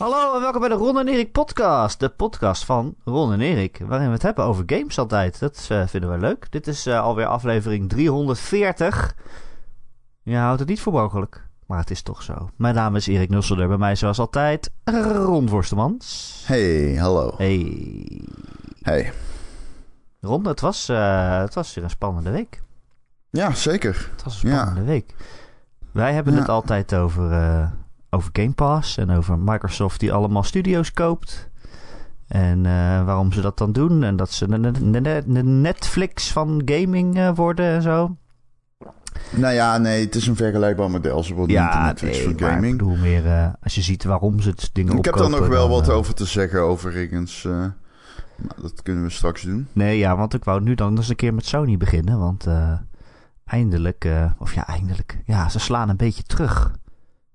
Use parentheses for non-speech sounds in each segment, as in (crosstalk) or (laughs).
Hallo en welkom bij de Ron en Erik podcast. De podcast van Ron en Erik, waarin we het hebben over games altijd. Dat uh, vinden we leuk. Dit is uh, alweer aflevering 340. Je houdt het niet voor mogelijk, maar het is toch zo. Mijn naam is Erik Nusselder, bij mij zoals altijd Ron Vorstemans. Hey, hallo. Hey. Hey. Ron, het was, uh, het was weer een spannende week. Ja, zeker. Het was een spannende ja. week. Wij hebben ja. het altijd over, over Game Pass en over Microsoft die allemaal studio's koopt. En uh, waarom ze dat dan doen. En dat ze de Netflix van gaming uh, worden en zo. Nou ja, nee, het is een vergelijkbaar model. Ze worden ja, niet Netflix nee, van gaming. ik bedoel meer, uh, als je ziet waarom ze het dingen Ik opkopen. heb daar nog wel dan, wat over te zeggen, overigens. Maar dat kunnen we straks doen. Nee, ja, want ik wou nu dan eens een keer met Sony beginnen. Want eindelijk, of ja, eindelijk. Ja, ze slaan een beetje terug.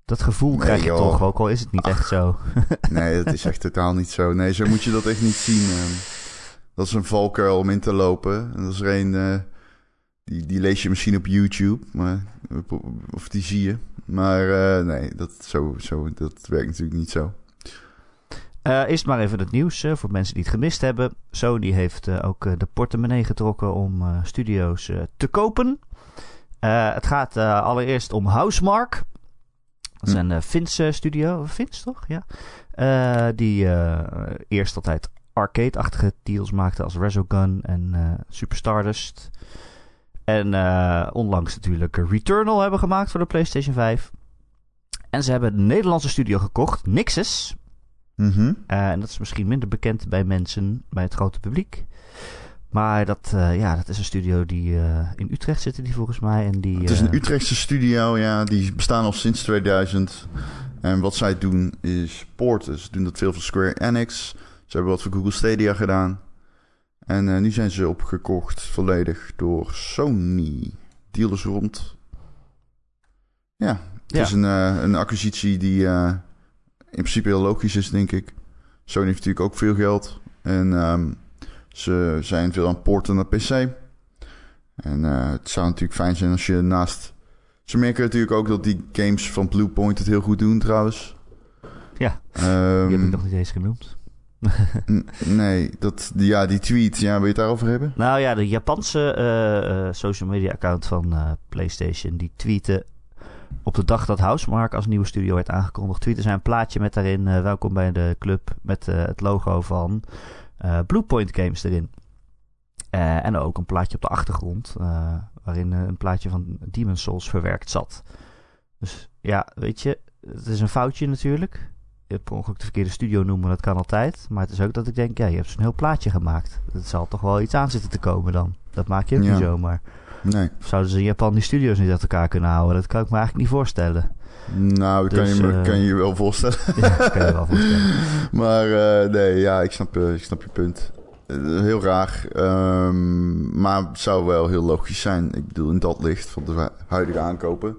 Dat gevoel Nee, krijg je joh. toch, ook al is het niet echt zo. (laughs) Nee, dat is echt totaal niet zo. Nee, zo moet je dat echt niet zien. ehm. dat is een valkuil om in te lopen. En dat is er een, eh, die, die lees je misschien op YouTube, maar, of die zie je. Maar eh, nee, dat, zo, zo, dat werkt natuurlijk niet zo. Uh, eerst maar even het nieuws uh, voor mensen die het gemist hebben. Sony heeft uh, ook de portemonnee getrokken om studio's te kopen. het gaat allereerst om Housemark. Dat is een uh, Finse studio. Fins toch? Ja. die eerst altijd arcade-achtige deals maakte als Resogun en Super Stardust. En onlangs natuurlijk Returnal hebben gemaakt voor de PlayStation 5. En ze hebben een Nederlandse studio gekocht, Nixus. Mm -hmm. Uh, en dat is misschien minder bekend bij mensen, bij het grote publiek. Maar dat, uh, ja, dat is een studio die uh, in Utrecht zit, die volgens mij. En die, het is een Utrechtse studio, ja. Die bestaan al sinds 2000. En wat zij doen is porten. Ze doen dat veel voor Square Enix. Ze hebben wat voor Google Stadia gedaan. En nu zijn ze opgekocht volledig door Sony. Dealers rond. Ja, het Ja. is een, een acquisitie die in principe heel logisch is, denk ik. Sony heeft natuurlijk ook veel geld. En um, ze zijn veel aan porten naar PC. En uh, het zou natuurlijk fijn zijn als je naast... Ze merken natuurlijk ook dat die games van Bluepoint het heel goed doen, trouwens. Ja, um, die heb ik nog niet eens genoemd. nee, dat, ja, die tweet, ja, wil je het daarover hebben? Nou ja, de Japanse uh, uh, social media account van uh, PlayStation... die tweeten op de dag dat Housemark als nieuwe studio werd aangekondigd, tweette zij een plaatje met daarin uh, welkom bij de club met het logo van Bluepoint Games erin. Uh, en ook een plaatje op de achtergrond waarin een plaatje van Demon Souls verwerkt zat. Dus ja, weet je, het is een foutje natuurlijk. Je hebt per ongeluk de verkeerde studio noemen, dat kan altijd. Maar het is ook dat ik denk, ja, je hebt zo'n heel plaatje gemaakt. Het zal toch wel iets aan zitten te komen dan. Dat maak je ook Ja. niet zomaar. Nee. Of zouden ze in Japan die studio's niet uit elkaar kunnen houden? Dat kan ik me eigenlijk niet voorstellen. Nou, dat Dus, kan, je, me, uh, kan je je wel voorstellen. (laughs) Ja, dat kan je wel voorstellen. (laughs) Maar uh, nee, ja, ik snap, uh, ik snap je punt. Heel raar. Um, maar het zou wel heel logisch zijn. Ik bedoel, in dat licht van de huidige aankopen...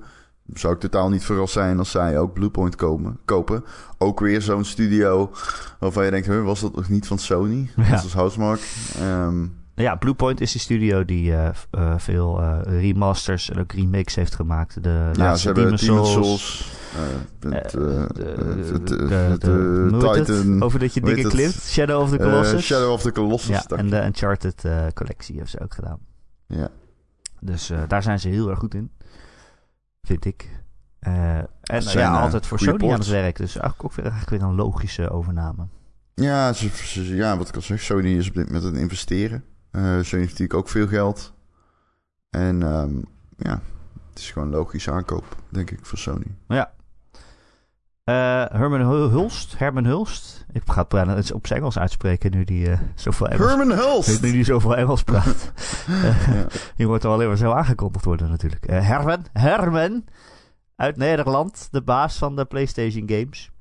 zou ik totaal niet verrast zijn als zij ook Bluepoint komen, kopen. Ook weer zo'n studio waarvan je denkt... was dat nog niet van Sony? Ja. Dat is Housemark. Um, ja, Bluepoint is die studio die uh, uh, veel uh, remasters en ook remakes heeft gemaakt. De ja, ze hebben Demon Demon Souls. Souls het, de, de, de, de, Titan. Over dat je dingen klimt. Shadow of the Colossus. Shadow of the Colossus. Ja, en de Uncharted collectie hebben ze ook gedaan. Ja. Dus daar zijn ze heel erg goed in. Vind ik. en zijn, ja, altijd voor Sony aan het werk. Dus eigenlijk ook weer, eigenlijk weer een logische overname. Ja, ze, ze, ja, wat ik al zeg, Sony is op dit moment aan het investeren. Uh, heeft natuurlijk ook veel geld. En um, ja, het is gewoon een logische aankoop, denk ik, voor Sony. Ja. Uh, Herman Hulst, Herman Hulst. Ik ga het op zijn Engels uitspreken nu die uh, zoveel Engels... Herman Hulst! (laughs) Nu die zoveel Engels praat. (laughs) ja. Je wordt al alleen maar zo aangekondigd worden natuurlijk. Herman, Herman uit Nederland, de baas van de PlayStation Games.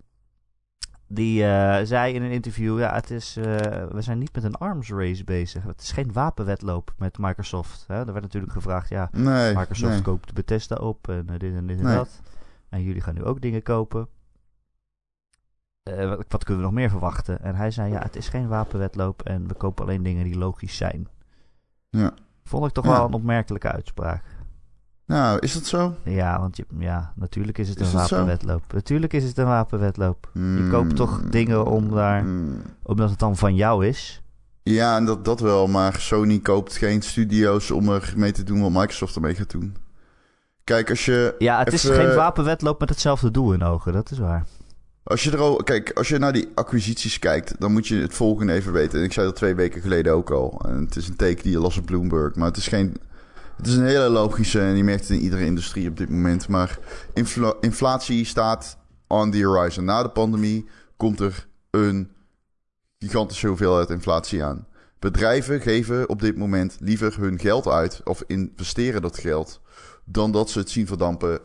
Die uh, zei in een interview: Ja, het is, uh, we zijn niet met een arms race bezig. Het is geen wapenwedloop met Microsoft. Hè? Er werd natuurlijk gevraagd: Ja, nee, Microsoft nee. koopt Bethesda op en uh, dit en dit en Nee. dat. En jullie gaan nu ook dingen kopen. Uh, wat, wat, kunnen we nog meer verwachten? En hij zei: Ja, het is geen wapenwedloop en we kopen alleen dingen die logisch zijn. Ja. Vond ik toch Ja. wel een opmerkelijke uitspraak. Nou, is dat zo? Ja, want je, ja, natuurlijk is het Is een wapenwedloop. Natuurlijk is het een wapenwedloop. Je Hmm. koopt toch dingen om daar, Hmm. omdat het dan van jou is. Ja, en dat, dat wel. Maar Sony koopt geen studio's om er mee te doen wat Microsoft ermee gaat doen. Kijk, als je, Ja, het is geen wapenwedloop met hetzelfde doel in ogen, dat is waar. als je er al, kijk, als je naar die acquisities kijkt, dan moet je het volgende even weten. En ik zei dat twee weken geleden ook al. En het is een teken die je las op Bloomberg. Maar het is geen. Het is een hele logische, en je merkt het in iedere industrie op dit moment. Maar infla- inflatie staat on the horizon. Na de pandemie komt er een gigantische hoeveelheid inflatie aan. Bedrijven geven op dit moment liever hun geld uit of investeren dat geld dan dat ze het zien verdampen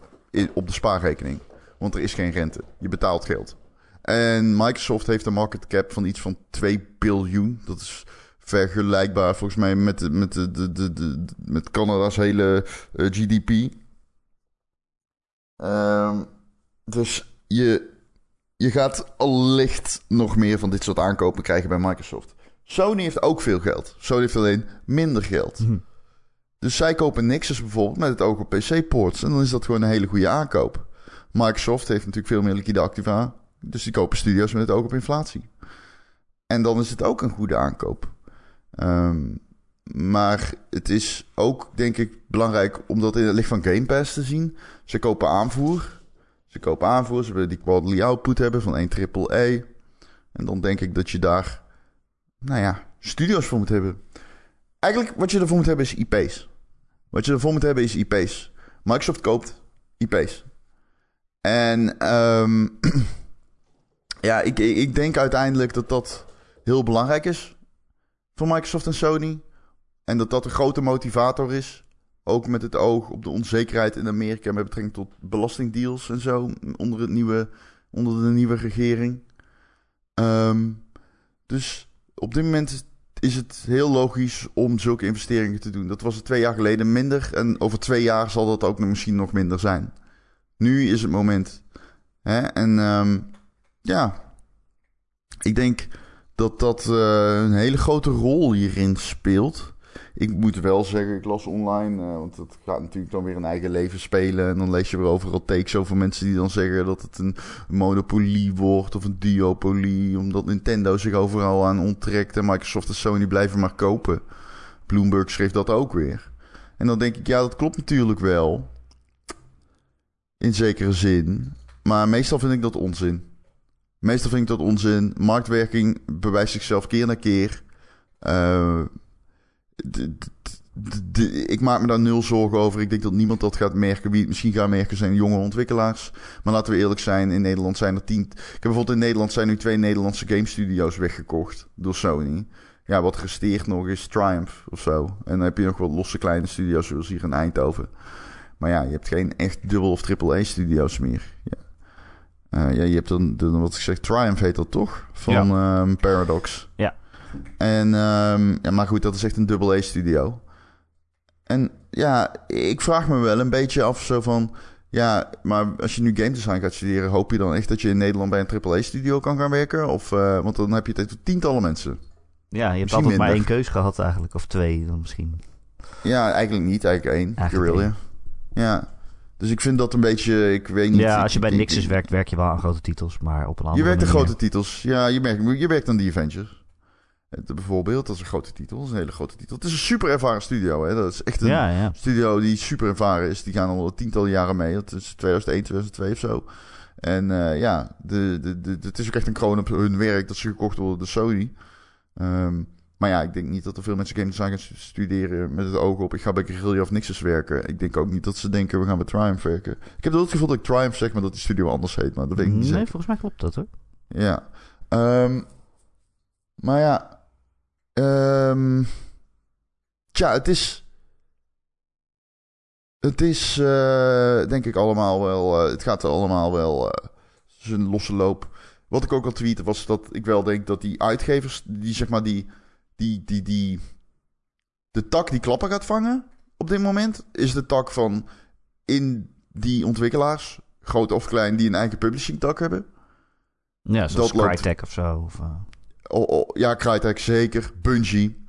op de spaarrekening. Want er is geen rente. Je betaalt geld. En Microsoft heeft een market cap van iets van 2 biljoen. Dat is vergelijkbaar volgens mij met, met, de, de, de, de- met Canada's hele eh, GDP. Ehm, dus je, je gaat allicht nog meer van dit soort aankopen krijgen bij Microsoft. Sony heeft ook veel geld. Sony heeft alleen minder geld. Hm. Dus zij kopen Nexus bijvoorbeeld met het oog op PC-ports. En dan is dat gewoon een hele goede aankoop. Microsoft heeft natuurlijk veel meer liquide activa. Dus die kopen studio's met het oog op inflatie. En dan is het ook een goede aankoop. Ehm, maar het is ook, denk ik, belangrijk om dat in het licht van Game Pass te zien. Ze kopen aanvoer. Ze kopen aanvoer. Ze willen die quarterly output hebben van 1 triple E. En dan denk ik dat je daar, nou ja, studio's voor moet hebben. Eigenlijk wat je ervoor moet hebben is IP's. Wat je ervoor moet hebben is IP's. Microsoft koopt IP's. En ehm, (clears throat) ja, ik ik denk uiteindelijk dat dat heel belangrijk is voor Microsoft en Sony. En dat dat een grote motivator is. Ook met het oog op de onzekerheid in Amerika met betrekking tot belastingdeals en zo. Onder, het nieuwe, onder de nieuwe regering. Ehm, dus op dit moment is het heel logisch om zulke investeringen te doen. Dat was het twee jaar geleden minder. En over twee jaar zal dat ook misschien nog minder zijn. Nu is het moment. Hè? En ehm, ja, ik denk dat dat eh, een hele grote rol hierin speelt. Ik moet wel zeggen, ik las online, eh, want dat gaat natuurlijk dan weer een eigen leven spelen. En dan lees je weer overal takes over mensen die dan zeggen dat het een monopolie wordt of een duopolie. Omdat Nintendo zich overal aan onttrekt en Microsoft en Sony blijven maar kopen. Bloomberg schreef dat ook weer. En dan denk ik, ja, dat klopt natuurlijk wel. In zekere zin. Maar meestal vind ik dat onzin. Meestal vind ik dat onzin. Marktwerking bewijst zichzelf keer na keer. D- ik maak me daar nul zorgen over. Ik denk dat niemand dat gaat merken. Wie het misschien gaat merken zijn jonge ontwikkelaars. Maar laten we eerlijk zijn, in Nederland zijn er tien... Ik heb bijvoorbeeld in Nederland zijn nu twee Nederlandse game studio's weggekocht door Sony. Ja, wat resteert nog is Triumph of zo. En dan heb je nog wat losse kleine studio's zoals hier in Eindhoven. Maar ja, je hebt geen echt dubbel of triple A studio's meer. Ja. Eh, ja, je hebt dan, de, wat ik zeg, Triumph heet dat toch? Van ehm, Paradox. Ja. En, ehm, ja, maar goed, dat is echt een double A studio. En ja, ik vraag me wel een beetje af zo van... Ja, maar als je nu game design gaat studeren... hoop je dan echt dat je in Nederland bij een triple studio kan gaan werken? Of, eh, want dan heb je het tientallen mensen. Ja, je hebt Misschien altijd maar één keus gehad eigenlijk. Of twee dan misschien. Ja, eigenlijk niet. Eigenlijk één. Eigenlijk Guerrilla. Ja. Dus ik vind dat een beetje... Ik weet niet... Ja, als je bij Nixus werkt, werk je wel aan grote titels. Maar op een andere Je werkt aan grote titels. Ja, je, merkt, je werkt aan The Avengers. Bijvoorbeeld, dat is een grote titel. Dat is een hele grote titel. Het is een super ervaren studio. Hè? Dat is echt een Ja, ja. studio die super ervaren is. Die gaan al tientallen jaren mee. Dat is 2001, 2002 of zo. En eh, ja, de, de, de, het is ook echt een kroon op hun werk dat ze gekocht worden door Sony. Ehm, maar ja, ik denk niet dat er veel mensen game design gaan stu- studeren met het oog op... ik ga bij Guerrilla of Nixus werken. Ik denk ook niet dat ze denken, we gaan bij Triumph werken. Ik heb wel het gevoel dat ik Triumph zeg, maar dat die studio anders heet. Maar dat weet ik niet Nee, zeker. volgens mij klopt dat hoor. Ja. Ehm, maar ja. ehm tja, het is. Het is, eh, denk ik, allemaal wel. eh, het gaat er allemaal wel eh, zijn losse loop. Wat ik ook al tweette was dat ik wel denk dat die uitgevers, die zeg maar die, die, die, die, de tak die klappen gaat vangen op dit moment, is de tak van in die ontwikkelaars, groot of klein, die een eigen publishing tak hebben. Ja, zoals Dat loopt- Crytek of zo. Of, eh, Oh, oh, ja, Crytek zeker. Bungie.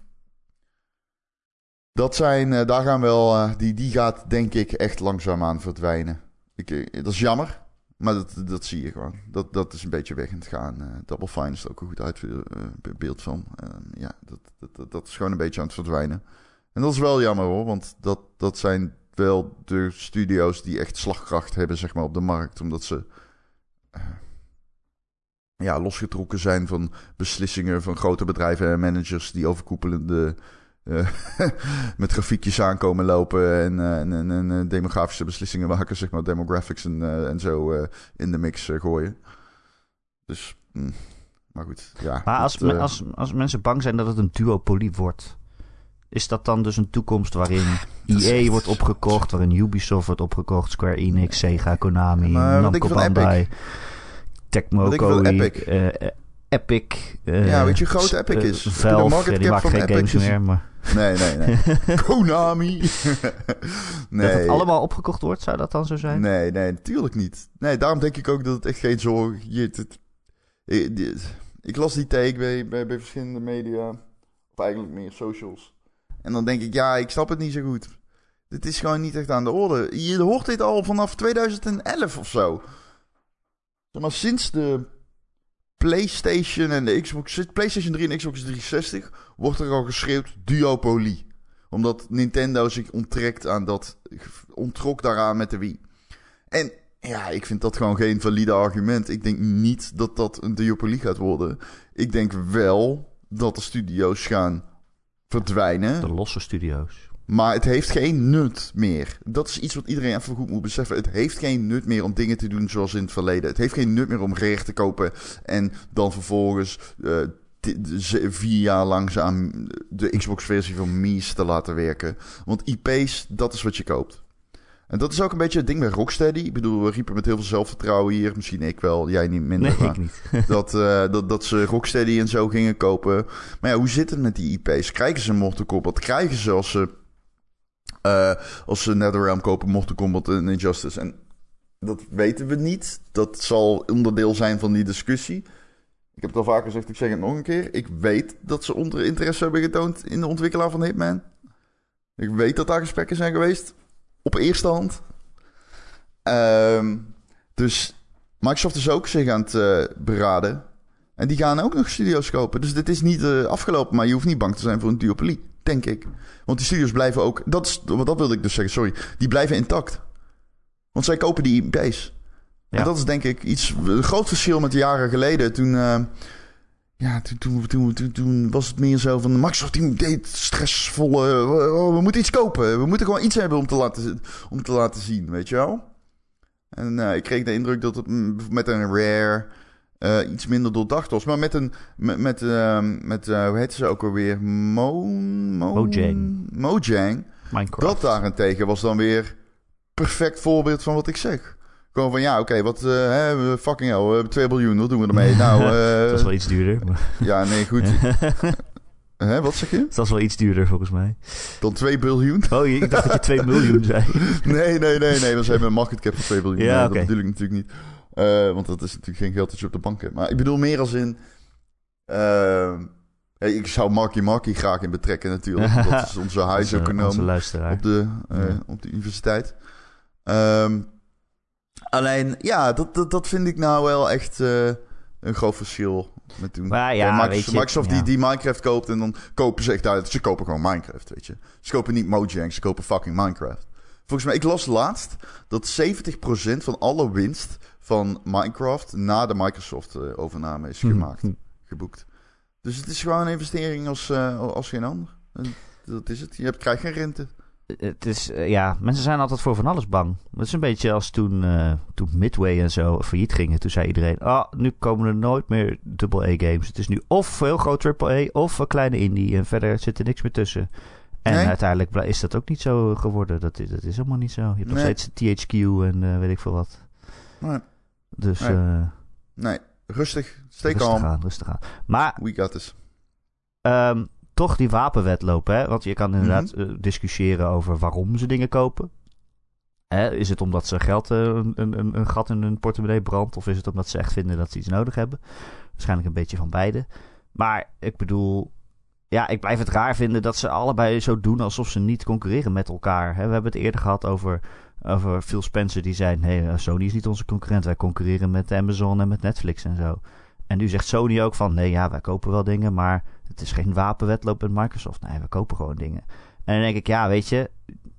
Dat zijn, eh, daar gaan wel, eh, die, die gaat denk ik echt langzaamaan verdwijnen. Ik, dat is jammer, maar dat, dat zie je gewoon. Dat, dat is een beetje weg aan het gaan. Eh, Double Fine is er ook een goed uitbeeld van. Eh, ja, dat, dat, dat, dat is gewoon een beetje aan het verdwijnen. En dat is wel jammer hoor, want dat, dat zijn wel de studio's die echt slagkracht hebben zeg maar, op de markt. Omdat ze eh, ja, losgetrokken zijn van beslissingen van grote bedrijven en managers die overkoepelende eh, (laughs) met grafiekjes aankomen lopen en, eh, en, en, en, eh, demografische beslissingen maken, zeg maar, demographics en, en zo in de mix gooien. Dus, mm, maar goed, ja. Maar als, als, als mensen bang zijn dat het een duopolie wordt, is dat dan dus een toekomst waarin is EA wordt opgekocht, waarin Ubisoft wordt opgekocht, Square Enix, Sega, Konami, Namco Bandai, Tecmo, Koei, Epic? Eh, eh, Epic. eh, Ja, weet je hoe groot Epic eh, is? De Valve, market die maakt van geen Epic games gezien? meer, maar Nee, nee, nee. (laughs) Konami. (laughs) dat nee. het allemaal opgekocht wordt, zou dat dan zo zijn? Nee, nee, natuurlijk niet. Nee, daarom denk ik ook dat het echt geen zorg... Je, het, ik, las die take bij, bij, bij verschillende media. Of eigenlijk meer socials. En dan denk ik, ja, ik snap het niet zo goed. Dit is gewoon niet echt aan de orde. Je hoort dit al vanaf 2011 of zo. Zeg maar sinds de PlayStation en de Xbox... PlayStation 3 en Xbox 360 wordt er al geschreeuwd duopolie. Omdat Nintendo zich onttrekt aan dat... Ontrok daaraan met de Wii. En ja, ik vind dat gewoon geen valide argument. Ik denk niet dat dat een duopolie gaat worden. Ik denk wel dat de studio's gaan verdwijnen. De losse studio's. Maar het heeft geen nut meer. Dat is iets wat iedereen even goed moet beseffen. Het heeft geen nut meer om dingen te doen zoals in het verleden. Het heeft geen nut meer om recht te kopen en dan vervolgens eh, vier jaar langzaam de Xbox-versie van Mies te laten werken. Want IP's, dat is wat je koopt. En dat is ook een beetje het ding bij Rocksteady. Ik bedoel, we riepen met heel veel zelfvertrouwen hier. Misschien ik wel, jij niet minder. Nee, maar- ik niet. (laughs) dat, eh, dat, dat ze Rocksteady en zo gingen kopen. Maar ja, hoe zit het met die IP's? Krijgen ze Mortal Kombat? Krijgen ze als ze, eh, als ze NetherRealm kopen Mortal Kombat en Injustice? En dat weten we niet. Dat zal onderdeel zijn van die discussie. Ik heb het al vaker gezegd, ik zeg het nog een keer. Ik weet dat ze onder interesse hebben getoond in de ontwikkelaar van Hitman. Ik weet dat daar gesprekken zijn geweest. Op eerste hand. Ehm, dus Microsoft is ook zich aan het eh, beraden. En die gaan ook nog studio's kopen. Dus dit is niet eh, afgelopen, maar je hoeft niet bang te zijn voor een duopolie, denk ik. Want die studio's blijven ook... Dat, is, dat wilde ik dus zeggen, sorry. Die blijven intact. Want zij kopen die IP's. Ja. En dat is denk ik iets... Een groot verschil met jaren geleden. Toen... eh, ja, toen, toen, toen, toen, was het meer zo van... Microsoft die deed stressvolle... oh, we moeten iets kopen. We moeten gewoon iets hebben om te laten, om te laten zien, weet je wel? En eh, ik kreeg de indruk dat het mm, met een Rare eh, iets minder doordacht was. Maar met een... Met, met, ehm, met eh, hoe heet ze ook alweer? Mo, Mo, Mojang. Mojang. Minecraft. Dat daarentegen was dan weer perfect voorbeeld van wat ik zeg. Gewoon van ja, oké, wat... eh, hè, fucking hell, we hebben 2 biljoen, wat doen we ermee? (laughs) Nou, eh, dat is wel iets duurder. maar- ja, nee, goed. (laughs) Hè, wat zeg je? Dat is wel iets duurder volgens mij. Dan 2 biljoen? Oh, ik dacht dat je 2 miljoen zei. (laughs) Nee, nee, nee, nee. Dan zijn een market cap van 2 biljoen. Ja, Nee. Dat bedoel ik natuurlijk niet. Eh, want dat is natuurlijk geen geld dat je op de bank hebt. Maar ik bedoel meer als in... eh, hey, ik zou Marky Marky graag in betrekken natuurlijk. dat is onze (laughs) huiseconoom luisteraar. op de, eh, Ja. op de universiteit. Ehm, alleen, ja, dat, dat, dat vind ik nou wel echt eh, een groot verschil met toen. Maar ja, Eh, Microsoft, je, Microsoft ja. die, die Minecraft koopt en dan kopen ze echt uit. Ze kopen gewoon Minecraft, weet je. Ze kopen niet Mojang, ze kopen fucking Minecraft. Volgens mij, ik las laatst dat 70% van alle winst van Minecraft na de Microsoft-overname is gemaakt, Hm. geboekt. Dus het is gewoon een investering als, eh, als geen ander. En dat is het. Je hebt, krijgt geen rente. Het is, eh, ja, mensen zijn altijd voor van alles bang. Het is een beetje als toen, eh, toen Midway en zo failliet gingen. Toen zei iedereen, ah, nu komen er nooit meer AA-games. Het is nu of heel groot AAA of een kleine indie. En verder zit er niks meer tussen. En Nee. uiteindelijk is dat ook niet zo geworden. Dat is, dat is helemaal niet zo. Je hebt nog steeds THQ en eh, weet ik veel wat. Nee, Dus Nee. eh nee. rustig. Stay rustig calm. aan, rustig aan. Maar We got this. Ehm, toch die wapenwetloop, hè? Want je kan inderdaad Mhm. eh, discussiëren over waarom ze dingen kopen. Hè, is het omdat ze geld eh, een, een, een gat in hun portemonnee brandt? Of is het omdat ze echt vinden dat ze iets nodig hebben? Waarschijnlijk een beetje van beide. Maar ik bedoel, ja, ik blijf het raar vinden dat ze allebei zo doen alsof ze niet concurreren met elkaar. Hè? We hebben het eerder gehad over, over Phil Spencer die zei: nee, eh, Sony is niet onze concurrent. Wij concurreren met Amazon en met Netflix en zo. En nu zegt Sony ook van: nee, ja, wij kopen wel dingen, maar het is geen wapenwedloop met Microsoft. Nee, we kopen gewoon dingen. En dan denk ik: ja, weet je,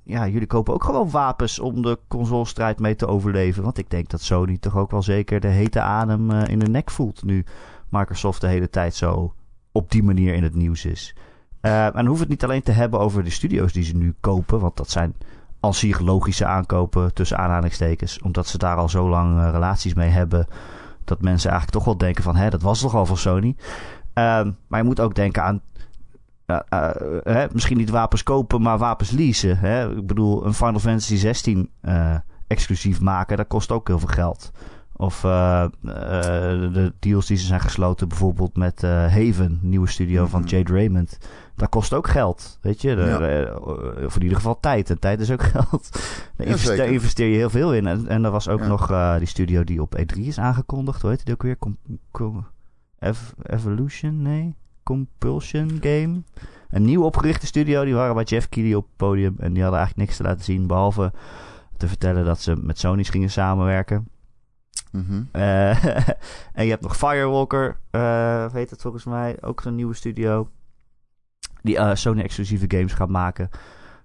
ja, jullie kopen ook gewoon wapens om de consolestrijd mee te overleven. Want ik denk dat Sony toch ook wel zeker de hete adem uh, in de nek voelt nu Microsoft de hele tijd zo op die manier in het nieuws is. Uh, en hoef het niet alleen te hebben over de studio's die ze nu kopen, want dat zijn als zich logische aankopen tussen aanhalingstekens, omdat ze daar al zo lang uh, relaties mee hebben, dat mensen eigenlijk toch wel denken van, hè, dat was toch al van Sony. Uh, maar je moet ook denken aan, hè, misschien niet wapens kopen, maar wapens leasen. Hè? Ik bedoel, een Final Fantasy 16 uh, exclusief maken, dat kost ook heel veel geld. Of uh, de deals die ze zijn gesloten, bijvoorbeeld met Haven, nieuwe studio mm -hmm. van Jade Raymond. Dat kost ook geld, weet je. De, ja. of in ieder geval tijd. En tijd is ook (laughs) geld. Daar, ja, investeer, investeer, je heel veel in. En, en er was ook ja. nog uh, die studio die op E3 is aangekondigd. Hoe heet die ook weer? Com Com Ev Evolution? Nee? Compulsion Game. Een nieuw opgerichte studio. Die waren bij Jeff Keighley op het podium. En die hadden eigenlijk niks te laten zien. Behalve te vertellen dat ze met Sony's gingen samenwerken. Mm -hmm. uh, en je hebt nog Firewalker. Uh, weet het volgens mij. Ook een nieuwe studio. Die uh, Sony-exclusieve games gaat maken.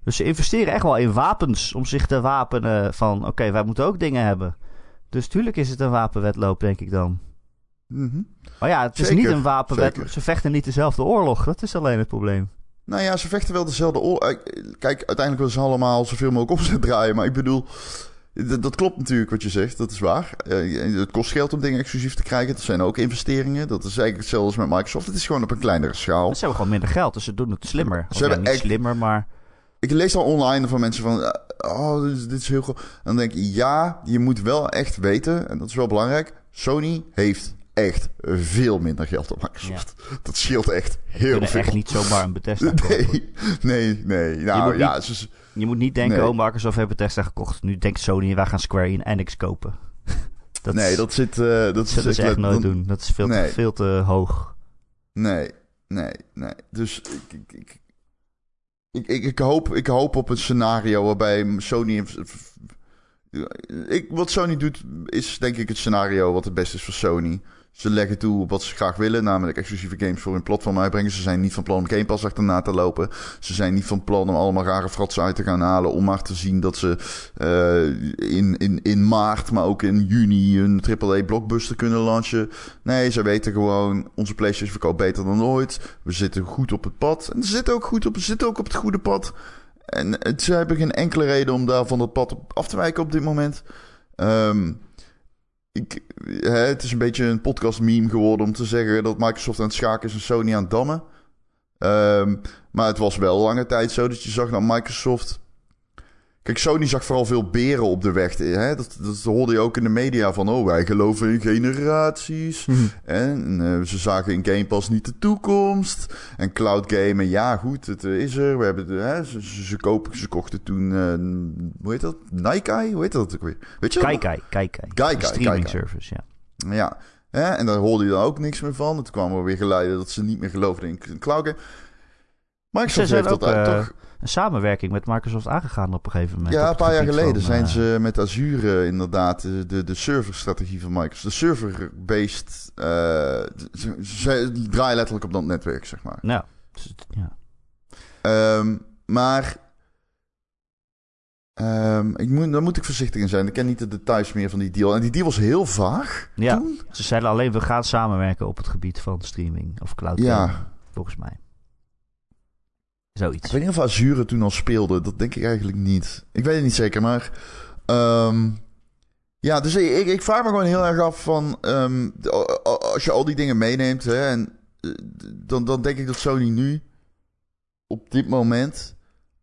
Dus ze investeren echt wel in wapens. Om zich te wapenen van... Oké, okay, wij moeten ook dingen hebben. Dus tuurlijk is het een wapenwedloop, denk ik dan. Mm -hmm. Maar ja, het is Zeker, niet een wapenwedloop. zeker. Ze vechten niet dezelfde oorlog. Dat is alleen het probleem. Nou ja, ze vechten wel dezelfde oorlog. Kijk, uiteindelijk willen ze allemaal zoveel mogelijk opzet draaien. Maar ik bedoel, dat, dat klopt natuurlijk wat je zegt. Dat is waar. Uh, het kost geld om dingen exclusief te krijgen. Dat zijn ook investeringen. Dat is eigenlijk hetzelfde als met Microsoft. Het is gewoon op een kleinere schaal. Ze hebben gewoon minder geld, dus ze doen het slimmer. Ze hebben ja, echt- slimmer, maar... Ik lees al online van mensen van... eh, Oh, dit is, dit is heel goed. Dan denk ik, ja, je moet wel echt weten... en dat is wel belangrijk... Sony heeft echt veel minder geld dan Microsoft. Dat scheelt echt heel veel. echt niet zomaar een Bethesda. (laughs) Nee, nee, nee. Nou ja, niet- ze, Je moet niet denken, Nee. oh, Microsoft heeft Bethesda gekocht. Nu denkt Sony, wij gaan Square Enix kopen. (laughs) dat nee, dat zit... eh, dat, dat zullen is ze echt nooit dan- doen. Dat is veel, Nee. te, veel te hoog. Nee, nee, nee. Dus ik, ik, ik, ik, ik, ik hoop, ik hoop op een scenario waarbij Sony. Ik, wat Sony doet, is denk ik het scenario wat het beste is voor Sony. Ze leggen toe op wat ze graag willen, namelijk exclusieve games voor hun platform uitbrengen. Ze zijn niet van plan om Game Pass achterna te lopen. Ze zijn niet van plan om allemaal rare fratsen uit te gaan halen. Om maar te zien dat ze eh, in, in, in maart, maar ook in juni een AAA blockbuster kunnen launchen. Nee, ze weten gewoon, onze PlayStation verkoopt beter dan ooit. We zitten goed op het pad. En ze zitten ook goed op, zitten ook op het goede pad. En ze hebben geen enkele reden om daar van dat pad af te wijken op dit moment. Ehm, ik, hè, het is een beetje een podcast meme geworden om te zeggen dat Microsoft aan het schaken is en Sony aan het dammen. Ehm, maar het was wel lange tijd zo dat je zag dat Microsoft. Kijk, Sony zag vooral veel beren op de weg. Hè? Dat, dat hoorde je ook in de media van, oh, wij geloven in generaties. En eh, ze zagen in Game Pass niet de toekomst. En cloud gamen, ja goed, het eh, is er. We hebben hè, ze, ze, ze kopen, ze kochten toen, eh, hoe heet dat? Nike? Hoe heet dat ook weer? Weet je dat nog? Kijk, kijk, kijk. Gaikai, Een streaming service, ja. Ja, hè? en daar hoorde je dan ook niks meer van. Toen kwamen we weer geleiden dat ze niet meer geloofden in cloud game. Microsoft heeft dat uit, toch? Een samenwerking met Microsoft aangegaan op een gegeven moment. Ja, een paar jaar geleden van, zijn eh, ze met Azure inderdaad de, de, de serverstrategie van Microsoft. De server-based. eh, ze, ze draaien letterlijk op dat netwerk, zeg maar. Nou, dus ja. Ehm, maar. ehm, ik moet, daar moet ik voorzichtig in zijn. Ik ken niet de details meer van die deal. En die deal was heel vaag. Ja. Toen. Ze zeiden alleen, we gaan samenwerken op het gebied van streaming of cloud Ja. gaming, volgens mij. Zoiets. Ik weet niet of Azure toen al speelde. Dat denk ik eigenlijk niet. Ik weet het niet zeker, maar... ehm, ja, dus ik, ik, ik vraag me gewoon heel erg af van... ehm, als je al die dingen meeneemt... Hè, en, eh, dan, dan denk ik dat Sony nu... op dit moment...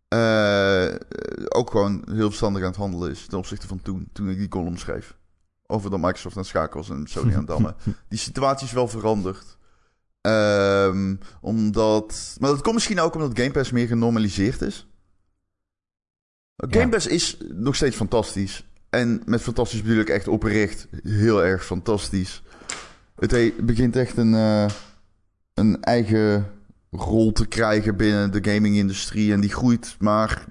eh, ook gewoon heel verstandig aan het handelen is... ten opzichte van toen, toen ik die column schreef. Over dat Microsoft schakelen was en Sony aan het dammen. (laughs) Die situatie is wel veranderd. Ehm, omdat. Maar dat komt misschien ook omdat Game Pass meer genormaliseerd is. Game Ja. Pass is nog steeds fantastisch. En met fantastisch bedoel ik echt oprecht heel erg fantastisch. Het he- begint echt een, eh, een eigen rol te krijgen binnen de gaming-industrie. En die groeit maar.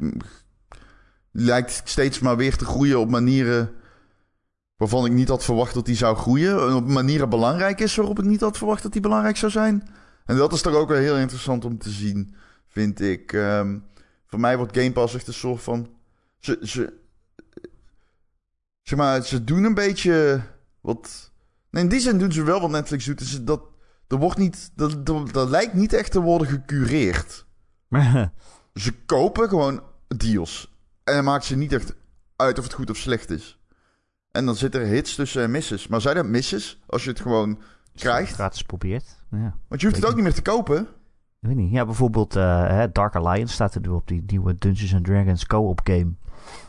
lijkt steeds maar weer te groeien op manieren. Waarvan ik niet had verwacht dat die zou groeien. En op manieren belangrijk is waarop ik niet had verwacht dat die belangrijk zou zijn. En dat is toch ook wel heel interessant om te zien, vind ik. Ehm, voor mij wordt Game Pass echt een soort van. Ze, ze, zeg maar, ze doen een beetje wat. Nee, in die zin doen ze wel wat Netflix doet. Is dat er wordt niet. Dat, dat, dat lijkt niet echt te worden gecureerd. ze kopen gewoon deals. En dan maakt ze niet echt uit of het goed of slecht is. En dan zitten er hits tussen en misses. Maar zijn dat misses als je het gewoon krijgt? Gratis probeert. Ja. Want je hoeft het ook niet meer te kopen. Ik weet niet. Ja, bijvoorbeeld uh, Dark Alliance staat er nu op die nieuwe Dungeons and Dragons co-op game.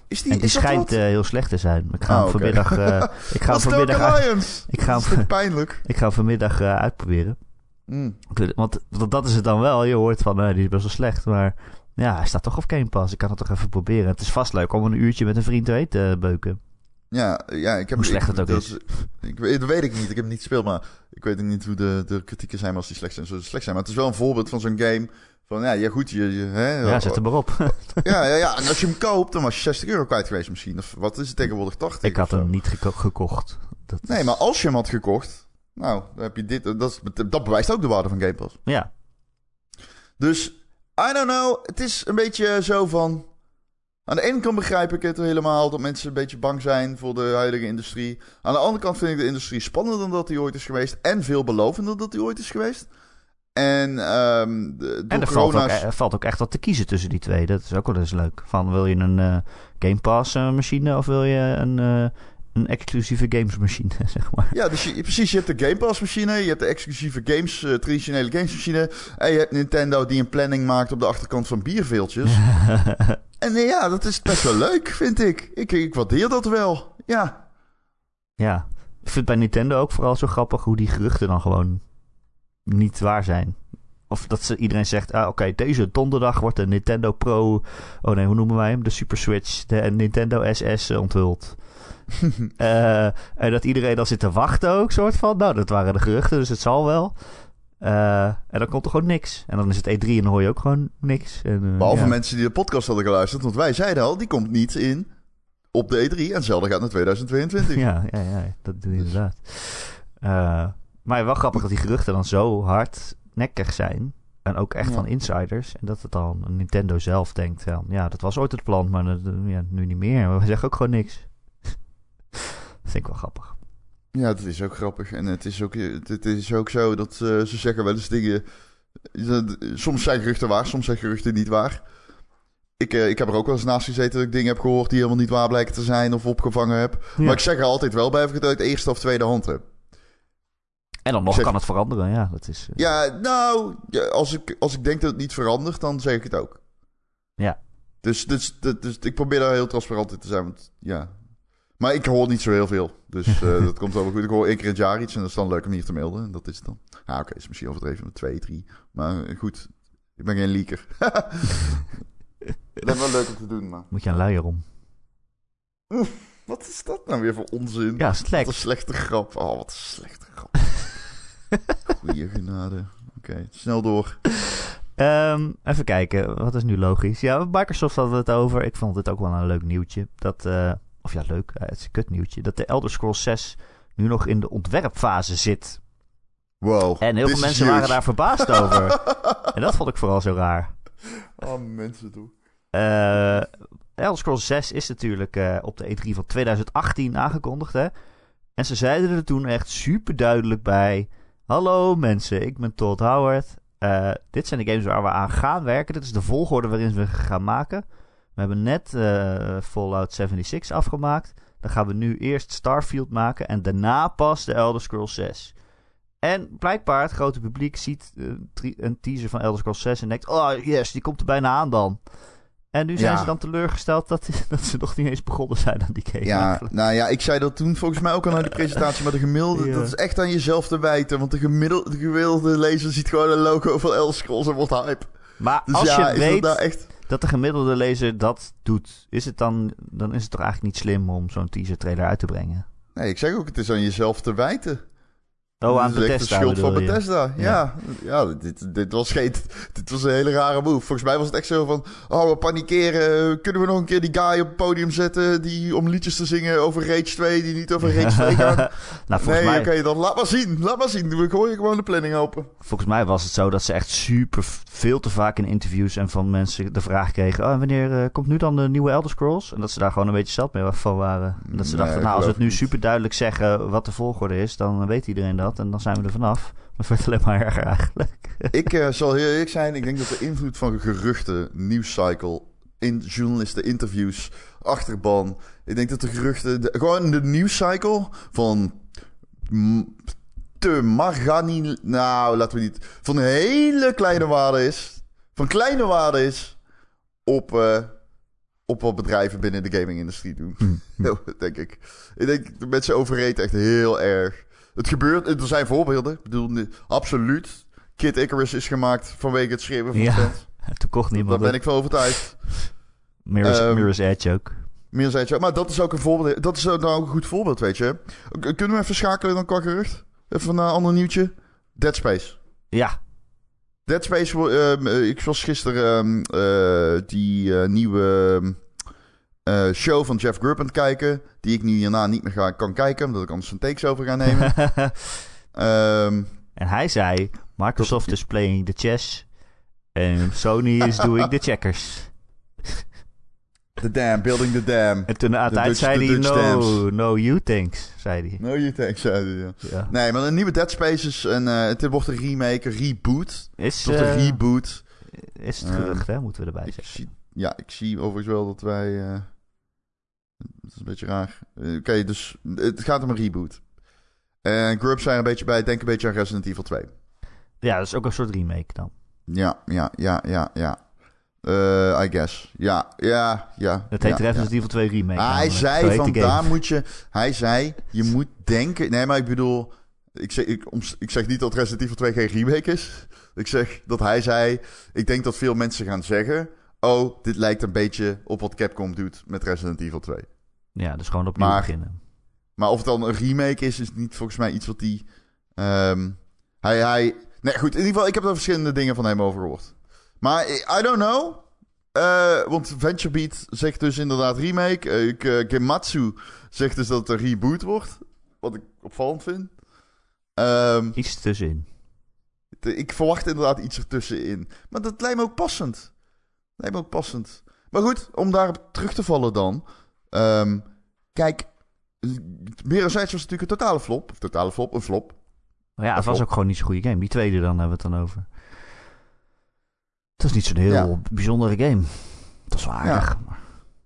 Is die, en die is schijnt uh, heel slecht te zijn. Ik ga hem Oh, oké. vanmiddag. uh, (laughs) ik ga hem vanmiddag. Alliance. (laughs) ik ga hem- (laughs) pijnlijk. ik ga hem vanmiddag uh, uitproberen. Mm. Weet- Want dat, is het dan wel. Je hoort van, die is best wel slecht. Maar ja, hij staat toch op Game Pass. Ik kan het toch even proberen. Het is vast leuk om een uurtje met een vriend te te beuken. Ja, ja, ik heb... Hoe slecht ik, het ook dat is. Ik, weet- dat weet ik niet. Ik heb het niet gespeeld, maar ik weet ook niet hoe de, de kritieken zijn als die slecht zijn. Zo slecht zijn. Maar het is wel een voorbeeld van zo'n game. Van ja, ja goed, je... je hè, Ja, zet hem maar op. (laughs) ja, ja, ja. En als je hem koopt, dan was je 60 euro kwijt geweest misschien. Of wat is het tegenwoordig, 80? ik had hem niet geko- gekocht. Dat Nee, is- maar als je hem had gekocht... Nou, dan heb je dit... Dat, is- dat bewijst ook de waarde van Game Pass. Ja, Dus, I don't know. Het is een beetje zo van... Aan de ene kant begrijp ik het helemaal dat mensen een beetje bang zijn voor de huidige industrie. Aan de andere kant vind ik de industrie spannender dan dat die ooit is geweest. En veelbelovender dan dat die ooit is geweest. En, ehm de, en er valt, ook, corona's... er valt ook echt wat te kiezen tussen die twee. Dat is ook wel eens leuk. Van wil je een eh, Game Pass eh, machine of wil je een, eh, een exclusieve games machine, (laughs) zeg maar. Ja, dus je, precies. Je hebt de Game Pass machine, je hebt de exclusieve games, eh, traditionele games machine. En je hebt Nintendo die een planning maakt op de achterkant van bierveeltjes. (laughs) en eh, ja, dat is best wel leuk, vind ik. Ik, ik waardeer dat wel. Ja. Ja, ik vind bij Nintendo ook vooral zo grappig hoe die geruchten dan gewoon niet waar zijn. Of dat ze iedereen zegt, ah, oké, deze donderdag wordt de Nintendo Pro, oh nee, hoe noemen wij hem? De Super Switch, de Nintendo SS eh, onthuld. (laughs) Eh, en dat iedereen dan zit te wachten ook, soort van. Nou, dat waren de geruchten, dus het zal wel. Eh, en dan komt er gewoon niks. En dan is het E3 en dan hoor je ook gewoon niks. En, eh, Behalve ja. mensen die de podcast hadden geluisterd. Want wij zeiden al, die komt niet in op de E3. En hetzelfde gaat naar 2022. Ja, ja, ja, dat doe je inderdaad. Maar wel grappig dat die geruchten dan zo hardnekkig zijn. En ook echt Ja. van insiders. En dat het dan Nintendo zelf denkt. Ja, dat was ooit het plan, maar dat, ja, nu niet meer. Maar we zeggen ook gewoon niks. Dat vind ik wel grappig. Ja, dat is ook grappig. En het is ook, het is ook zo dat eh, ze zeggen wel eens dingen. dat- Soms zijn geruchten waar, soms zijn geruchten niet waar. Ik, eh, ik heb er ook wel eens naast gezeten dat ik dingen heb gehoord die helemaal niet waar blijken te zijn of opgevangen heb. Ja. Maar ik zeg er altijd wel bij of ik het uit eerste of tweede hand heb. En dan nog zeg- kan het veranderen. Ja, dat is... eh, Ja, nou, als, ik, als ik denk dat het niet verandert, dan zeg ik het ook. Ja. Dus, dus, dus, dus ik probeer daar heel transparant in te zijn. Want, ja. Maar ik hoor niet zo heel veel. Dus (laughs) eh, dat komt wel goed. Ik hoor één keer in het jaar iets en dat is dan leuk om hier te melden. En dat is het dan. Ah, oké, is misschien overdreven met twee, drie. Maar eh, goed, ik ben geen leaker. (laughs) dat is wel leuk om te doen, maar... Moet je een luier om. Wat is dat nou weer voor onzin? Ja, het Wat een slechte grap. Oh, wat een slechte grap. (laughs) Goeie genade. Oké, snel door. Ehm, even kijken, wat is nu logisch? Ja, Microsoft hadden we het over. Ik vond het ook wel een leuk nieuwtje. Dat, eh, of ja, leuk, eh, het is een kut nieuwtje. Dat de Elder Scrolls 6 nu nog in de ontwerpfase zit. Wow. En heel veel mensen waren daar verbaasd over. (laughs) En dat vond ik vooral zo raar. Oh, mensen toe. Eh Elder Scrolls 6 is natuurlijk eh, op de E3 van 2018 aangekondigd, hè. En ze zeiden er toen echt super duidelijk bij... Hallo mensen, ik ben Todd Howard. Dit zijn de games waar we aan gaan werken. Dit is de volgorde waarin we gaan maken. We hebben net eh, Fallout 76 afgemaakt. Dan gaan we nu eerst Starfield maken en daarna pas de Elder Scrolls 6. En blijkbaar het grote publiek ziet eh, een teaser van Elder Scrolls 6 en denkt... Oh yes, die komt er bijna aan dan. En nu zijn Ja. ze dan teleurgesteld dat, (laughs) dat ze nog niet eens begonnen zijn aan die game. Ja, eigenlijk. nou ja, ik zei dat toen volgens mij ook al naar die presentatie. Maar de gemiddelde, Ja. dat is echt aan jezelf te wijten. Want de gemiddelde, de gemiddelde lezer ziet gewoon een logo van Elder Scrolls en wordt hype. Maar Dus als ja, je is weet dat nou echt... dat de gemiddelde lezer dat doet, is het dan, dan is het toch eigenlijk niet slim om zo'n teaser trailer uit te brengen? Nee, ik zeg ook, het is aan jezelf te wijten. Oh, aan Bethesda de schuld van? Bethesda. Ja, ja. dit, dit, was geen, dit was een hele rare move. Volgens mij was het echt zo van... Oh, we panikeren. Kunnen we nog een keer die guy op het podium zetten... die om liedjes te zingen over Rage 2... die niet over Rage 2 (laughs) gaan? nou, volgens, nee, oké, mij, dan laat maar zien. Laat maar zien. We gooien gewoon de planning open. volgens mij was het zo dat ze echt super veel te vaak in interviews en van mensen de vraag kregen: oh, wanneer eh, komt nu dan de nieuwe Elder Scrolls? En dat ze daar gewoon een beetje zat mee van waren. En dat ze Nee, dachten: nou, als we het nu super duidelijk zeggen wat de volgorde is, dan weet iedereen dat en dan zijn we er vanaf. Maar het werd alleen maar erger eigenlijk. (laughs) ik eh, zal heel eerlijk zijn. Ik denk dat de invloed van geruchten, nieuwscycle... In journalisten, interviews, achterban. Ik denk dat de geruchten... de- gewoon de nieuwscycle van... te margani... Nou, laten we niet... Van hele kleine waarde is. Van kleine waarde is... Op, eh, op wat bedrijven binnen de gaming-industrie doen. (laughs) Heel, denk ik. Ik denk dat mensen overreden echt heel erg. Het gebeurt, er zijn voorbeelden. Ik bedoel, absoluut. Kid Icarus is gemaakt vanwege het schreeuwen van Ja, fans. (laughs) Toen kocht Daar niemand ben het. ik van overtuigd. Mirror's, Ehm, Mirror's Edge ook. Zei het zo. Maar dat is ook een voorbeeld. Dat is ook nou een goed voorbeeld, weet je. Kunnen we even schakelen dan qua gerucht? Even een ander nieuwtje. Dead Space. Ja, Dead Space, ehm, eh, ik was gisteren ehm, eh, die eh, nieuwe eh, show van Jeff Grubb aan het kijken. Die ik nu hierna niet meer ga, kan kijken, omdat ik anders een takes over ga nemen. (laughs) Ehm, en hij zei: Microsoft is playing the chess en Sony is doing the checkers. the Dam, Building the Dam. En toen Dutch- zei hij: No, no, you thanks, zei hij. No, you thanks, ja, ja. Ja. Nee, maar een nieuwe Dead Space is een, eh, het wordt een remake, een reboot. Is, Tot een eh, reboot. is het Ehm, gerucht, hè? Moeten we erbij zeggen. zie, ja, ik zie overigens wel dat wij... dat is een beetje raar. Eh, Oké, dus het gaat om een reboot. En Grub zijn er een beetje bij. Denk een beetje aan Resident Evil 2. Ja, dat is ook een soort remake dan. Ja, ja, ja, ja, ja. Eh, I guess. Ja, ja, ja. Het heet ja, Resident ja. Evil 2 remake. Ah, hij zei van daar moet je... Hij zei, je moet denken... Nee, maar ik bedoel... Ik zeg, ik zeg niet dat Resident Evil 2 geen remake is. Ik zeg dat hij zei... Ik denk dat veel mensen gaan zeggen... Oh, dit lijkt een beetje op wat Capcom doet met Resident Evil 2. Ja, dus gewoon opnieuw Maar- beginnen. Maar of het dan een remake is, is niet volgens mij iets wat die... ehm, hij, hij... Nee, goed. In ieder geval, ik heb er verschillende dingen van hem over gehoord. Maar I I don't know. Eh, want VentureBeat zegt dus inderdaad remake. Eh, ik, eh, Gematsu zegt dus dat het een reboot wordt. Wat ik opvallend vind. Ehm, Iets tussenin. ik verwacht inderdaad iets ertussenin. Maar dat lijkt me ook passend. Me ook passend. Maar goed, om daarop terug te vallen dan. Ehm, kijk, Mirror's was natuurlijk een totale flop. Of totale flop, een flop. Maar ja, het was ook gewoon niet zo'n goede game. Die tweede dan hebben we het dan over. Het was niet zo'n heel Ja. bijzondere game. Dat is wel aardig. maar-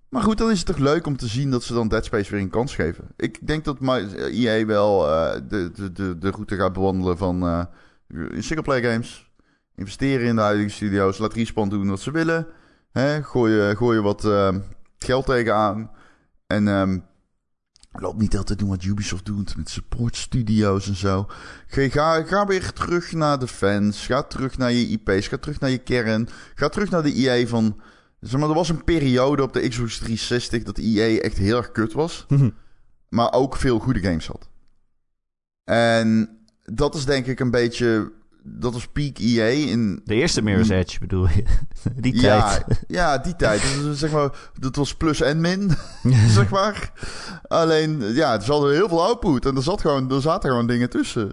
Maar goed, dan is het toch leuk om te zien dat ze dan Dead Space weer een kans geven. Ik denk dat EA wel eh, de, de, de, de route gaat bewandelen van eh singleplayer games. Investeren in de huidige studio's. Laat Respawn doen wat ze willen. Hè? Gooi, gooi wat eh, geld tegenaan. En ehm loop niet altijd doen wat Ubisoft doet met support studio's en zo. Ga, ga, ga weer terug naar de fans. Ga terug naar je IP's. Ga terug naar je kern. Ga terug naar de EA van... Zeg maar, er was een periode op de Xbox 360 dat EA echt heel erg kut was. Maar ook veel goede games had. En dat is denk ik een beetje... Dat was peak EA in... De eerste Mirror's Edge bedoel je? (laughs) Die. Ja, tijd. ja, die tijd. Dus, zeg maar, dat was plus en min, (laughs) zeg maar. Alleen, ja, ze hadden heel veel output. En er, zat gewoon, er zaten gewoon dingen tussen.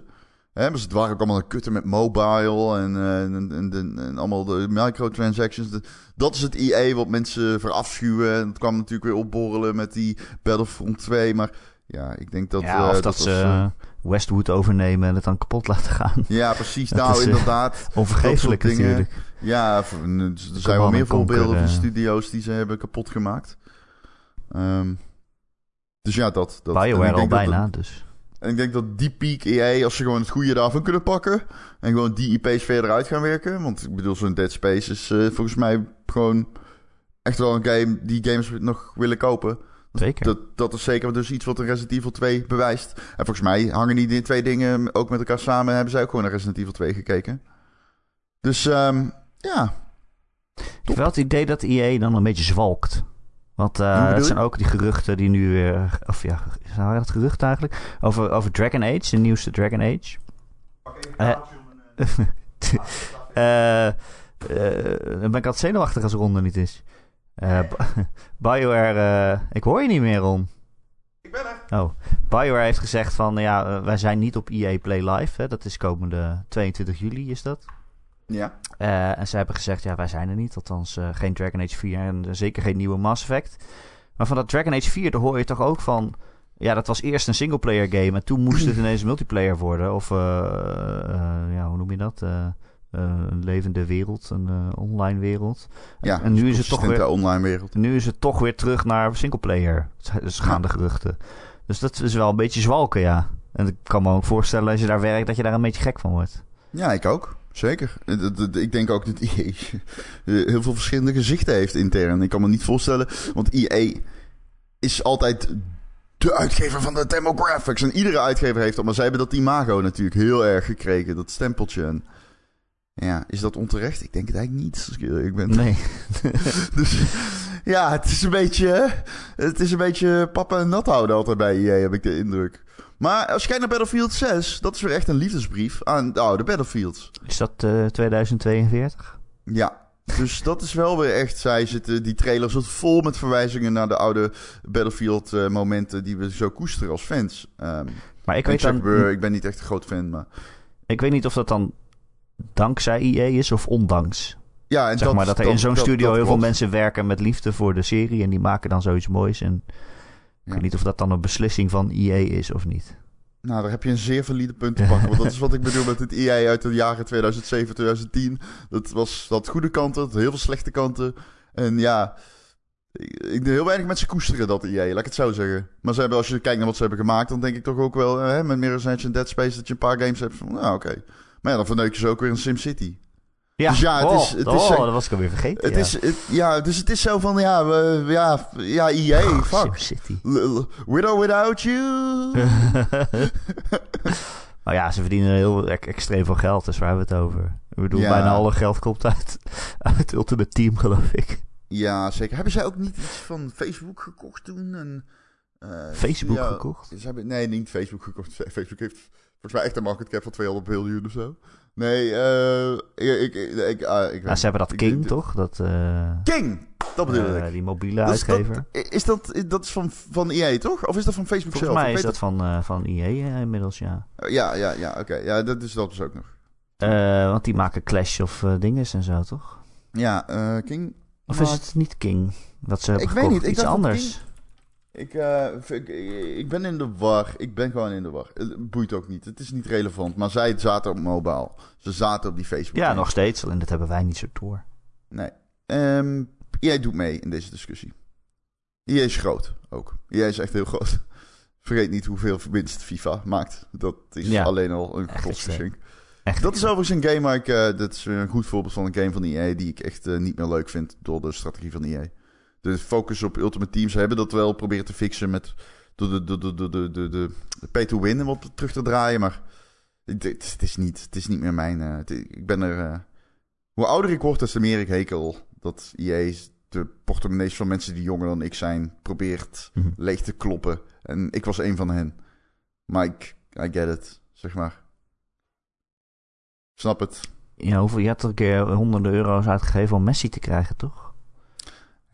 Hè, maar het waren ook allemaal kutten met mobile en, eh, en, en, en, en allemaal de microtransactions. Dat is het EA wat mensen verafschuwen. En het kwam natuurlijk weer opborrelen met die Battlefront 2. Maar ja, ik denk dat... ja, eh, dat, ze was, eh, Westwood overnemen en het dan kapot laten gaan. ja, precies. (laughs) dat Nou, is, eh, inderdaad. Onvergeeflijk dingen. natuurlijk. Ja, er zijn wel meer voorbeelden van eh. studio's die ze hebben kapot gemaakt. Ehm, dus ja, dat. dat. BioWare al bijna, dat- dus. en ik denk dat die peak EA, als ze gewoon het goede daarvan kunnen pakken... en gewoon die IP's verder uit gaan werken... want ik bedoel, zo'n Dead Space is eh, volgens mij gewoon echt wel een game... die games nog willen kopen. Zeker. Dat, dat is zeker dus iets wat een Resident Evil 2 bewijst. En volgens mij hangen die twee dingen ook met elkaar samen... hebben zij ook gewoon naar Resident Evil 2 gekeken. Dus ehm, ja, Ik heb wel het idee dat EA dan een beetje zwalkt. Want eh, je? zijn ook die geruchten die nu weer... Of ja, zijn dat geruchten eigenlijk? Over, over Dragon Age, de nieuwste Dragon Age. Uh, (laughs) dan ben ik altijd zenuwachtig als Ron er niet is. Uh, (laughs) BioWare, ik hoor je niet meer, Ron. Ik ben er. Oh, BioWare heeft gezegd van, ja, wij zijn niet op EA Play Live. Hè? Dat is komende 22 juli, is dat? Ja. en ze hebben gezegd, ja, wij zijn er niet. Althans, geen Dragon Age 4 en zeker geen nieuwe Mass Effect. Maar van dat Dragon Age 4, daar hoor je toch ook van... Ja, dat was eerst een singleplayer game en toen moest het (clears throat) ineens multiplayer worden. Of, ja, hoe noem je dat? Uh, een levende wereld, een online wereld. Ja, en nu is het toch weer online wereld. Nu is het toch weer terug naar singleplayer. Dus gaan de geruchten. Dus dat is wel een beetje zwalken, ja. En ik kan me ook voorstellen als je daar werkt dat je daar een beetje gek van wordt. Ja, ik ook. Zeker. Ik denk ook dat (laughs) IE heel veel verschillende gezichten heeft intern. Ik kan me niet voorstellen, want IE is altijd de uitgever van de demographics. En iedere uitgever heeft dat. Maar zij hebben dat imago natuurlijk heel erg gekregen, dat stempeltje. En ja, is dat onterecht? Ik denk het eigenlijk niet. Ik ben... Nee. (laughs) dus ja, het is een beetje. Het is een beetje papa en nat houden altijd bij EA, heb ik de indruk. Maar als je kijkt naar Battlefield 6, dat is weer echt een liefdesbrief aan de oude Battlefields. Is dat uh, 2042? Ja, dus dat is wel weer echt. Zij zitten, die trailer zit vol met verwijzingen naar de oude Battlefield uh, momenten die we zo koesteren als fans. Um, maar ik weet dan, ik ben niet echt een groot fan, maar. Ik weet niet of dat dan dankzij EA is of ondanks. Ja, en zeg dat, maar dat er dat, in zo'n studio dat heel veel mensen werken met liefde voor de serie en die maken dan zoiets moois. En ik weet niet of dat dan een beslissing van EA is of niet. Nou, daar heb je een zeer valide punt te pakken. Want dat is wat ik (laughs) bedoel met het EA uit de jaren 2007, 2010. Dat was dat goede kanten, dat heel veel slechte kanten. En ja, ik, heel weinig mensen koesteren dat EA, laat ik het zo zeggen. Maar ze hebben, als je kijkt naar wat ze hebben gemaakt, dan denk ik toch ook wel, hè, met Mirror's Edge en Dead Space, dat je een paar games hebt van, nou oké. Okay. Maar ja, dan verneuk je ze ook weer in SimCity. Ja, dus ja, het oh, is, het oh, is, dat was ik alweer vergeten. Het ja. is, het, ja, dus het is zo van, ja, we, ja, ja, EA, Oh, fuck. SimCity. With or without you. (laughs) maar ja, ze verdienen heel extreem veel geld, dus waar hebben we het over? Ik bedoel, Ja. bijna alle geld komt uit, (laughs) uit Ultimate Team, geloof ik. Ja, zeker. Hebben zij ook niet iets van Facebook gekocht toen? En, eh, Facebook ja, gekocht? Ze hebben, nee, niet Facebook gekocht. (laughs) Facebook heeft volgens mij echt een market cap van 200 miljoen of zo. Nee, eh ik, ik, ik, ah, ik Ja, ze hebben dat King, toch? Dat, eh, King! Dat bedoel eh, ik. die mobiele uitgever. dat, is dat, dat is van, van EA, toch? Of is dat van Facebook Volgens zelf? mij Ik is weet dat van, van EA inmiddels, ja. het- Ja, ja, ja, oké. Ja, dat is dat dus ook nog. Want die maken Clash of dinges en zo, toch? Ja, King... Of is het niet King? Dat ze hebben Ik weet gekocht? niet, ik Iets anders. Ik, eh, ik, ik ben in de war. Ik ben gewoon in de war. Het boeit ook niet. Het is niet relevant. Maar zij zaten op mobile. Ze zaten op die Facebook. Ja, nog steeds. En dat hebben wij niet zo door. Nee. Ehm jij doet mee in deze discussie. IE is groot ook. IE is echt heel groot. (laughs) Vergeet niet hoeveel winst FIFA maakt. Dat is Ja. alleen al een godsgeschenk. Echt. Dat is overigens een game waar ik... eh, dat is een goed voorbeeld van een game van EA... die ik echt eh, niet meer leuk vind door de strategie van EA. De focus op Ultimate Teams ze hebben dat wel proberen te fixen met... de, de, de, de, de, de, de, pay-to-win wat terug te draaien. Maar het, het, is, niet, het is niet meer mijn... eh, het- ik ben er... eh, hoe ouder ik word, des te meer ik hekel dat EA de portemonnees van mensen die jonger dan ik zijn... probeert Mhm. leeg te kloppen. En ik was een van hen. Maar ik... I get it, zeg maar. Snap het. Ja, hoeveel, je had er een keer honderden euro's uitgegeven om Messi te krijgen, toch?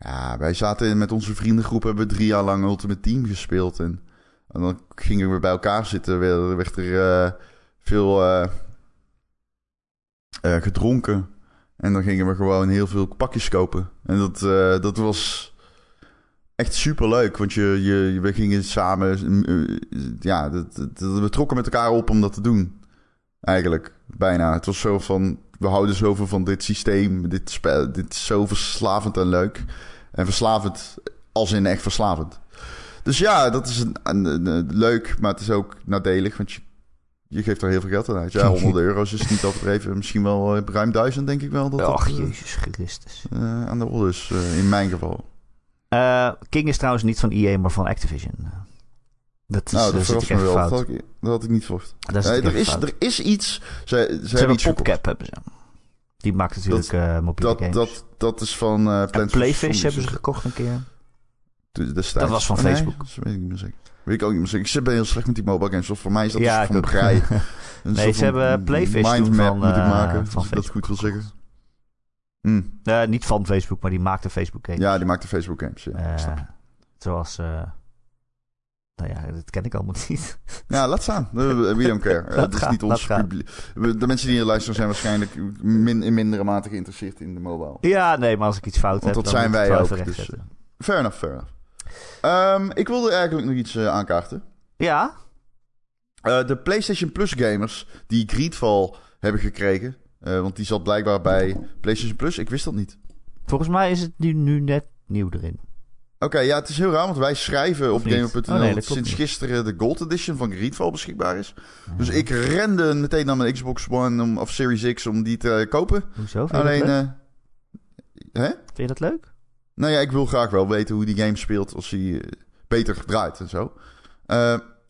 Ja, wij zaten met onze vriendengroep, hebben drie jaar lang Ultimate Team gespeeld. En, dan gingen we bij elkaar zitten, werd, werd er eh, veel eh, eh, gedronken. En dan gingen we gewoon heel veel pakjes kopen. En dat, dat was echt super leuk, want je, je, we gingen samen, eh, ja, dat, dat- we trokken met elkaar op om dat te doen. Eigenlijk, bijna. Het was zo van, we houden zoveel van dit systeem, dit spel, dit is zo verslavend en leuk. En verslavend, als in echt verslavend. Dus ja, dat is een, een- een- een- leuk, maar het is ook nadelig, want je, je geeft er heel veel geld aan uit. Ja, (laughs) 100 euro's is niet overdreven. Misschien wel eh, ruim duizend, denk ik wel. Dat Och, dat, eh, jezus Christus. eh, aan de orde is, in mijn geval. King is trouwens niet van EA, maar van Activision. Dat is, nou, dat verrast me wel. Dat had, ik, dat had ik niet verwacht. Dat is Nee, er, is, fout. er is iets. Ze, ze, hebben Ze hebben iets gekocht. PopCap, hebben ze. Die maakt natuurlijk eh mobiele Dat, games. dat, dat is van eh Plants Playfish Zombies. hebben ze gekocht een keer. destijds. Dat was van Oh, nee, Facebook. dat weet ik niet meer zeker. Weet ik ook niet meer zeker. Ik zit ben heel slecht met die mobile games. Dus voor mij is dat Ja, ik van brei. (laughs) Nee, ze hebben Playfish toen van, moet ik eh, maken. van als ik dat goed wil zeggen. Hm. Niet van Facebook, maar die maakte Facebook games. Ja, die maakte Facebook games. Ja, zoals... nou ja, dat ken ik allemaal (laughs) niet. ja laat staan. Eh, We don't care. (laughs) Eh, Laat Het is gaan, niet ons publiek. De mensen die hier luisteren zijn waarschijnlijk min, in mindere mate geïnteresseerd in de mobile. ja, nee, maar als ik iets fout Want heb, dat dan zijn wij ook, dus, rechtzetten. Fair enough, fair enough. Ehm, ik wilde eigenlijk nog iets eh, aankaarten. Ja? Eh, de PlayStation Plus gamers die Greedfall hebben gekregen. eh, want die zat blijkbaar bij PlayStation Plus. Ik wist dat niet. Volgens mij is het nu, nu net nieuw erin. Oké, ja, het is heel raar, want wij schrijven op Of? Gamer.nl Oh, nee, dat sinds gisteren de Gold Edition van Greedfall beschikbaar is. Dus ik rende meteen naar mijn Xbox One om, of Series X om die te kopen. Hoezo? Vind je, Alleen, dat leuk? eh, hè? Vind je dat leuk? Nou ja, ik wil graag wel weten hoe die game speelt als hij eh, beter draait en zo. Eh,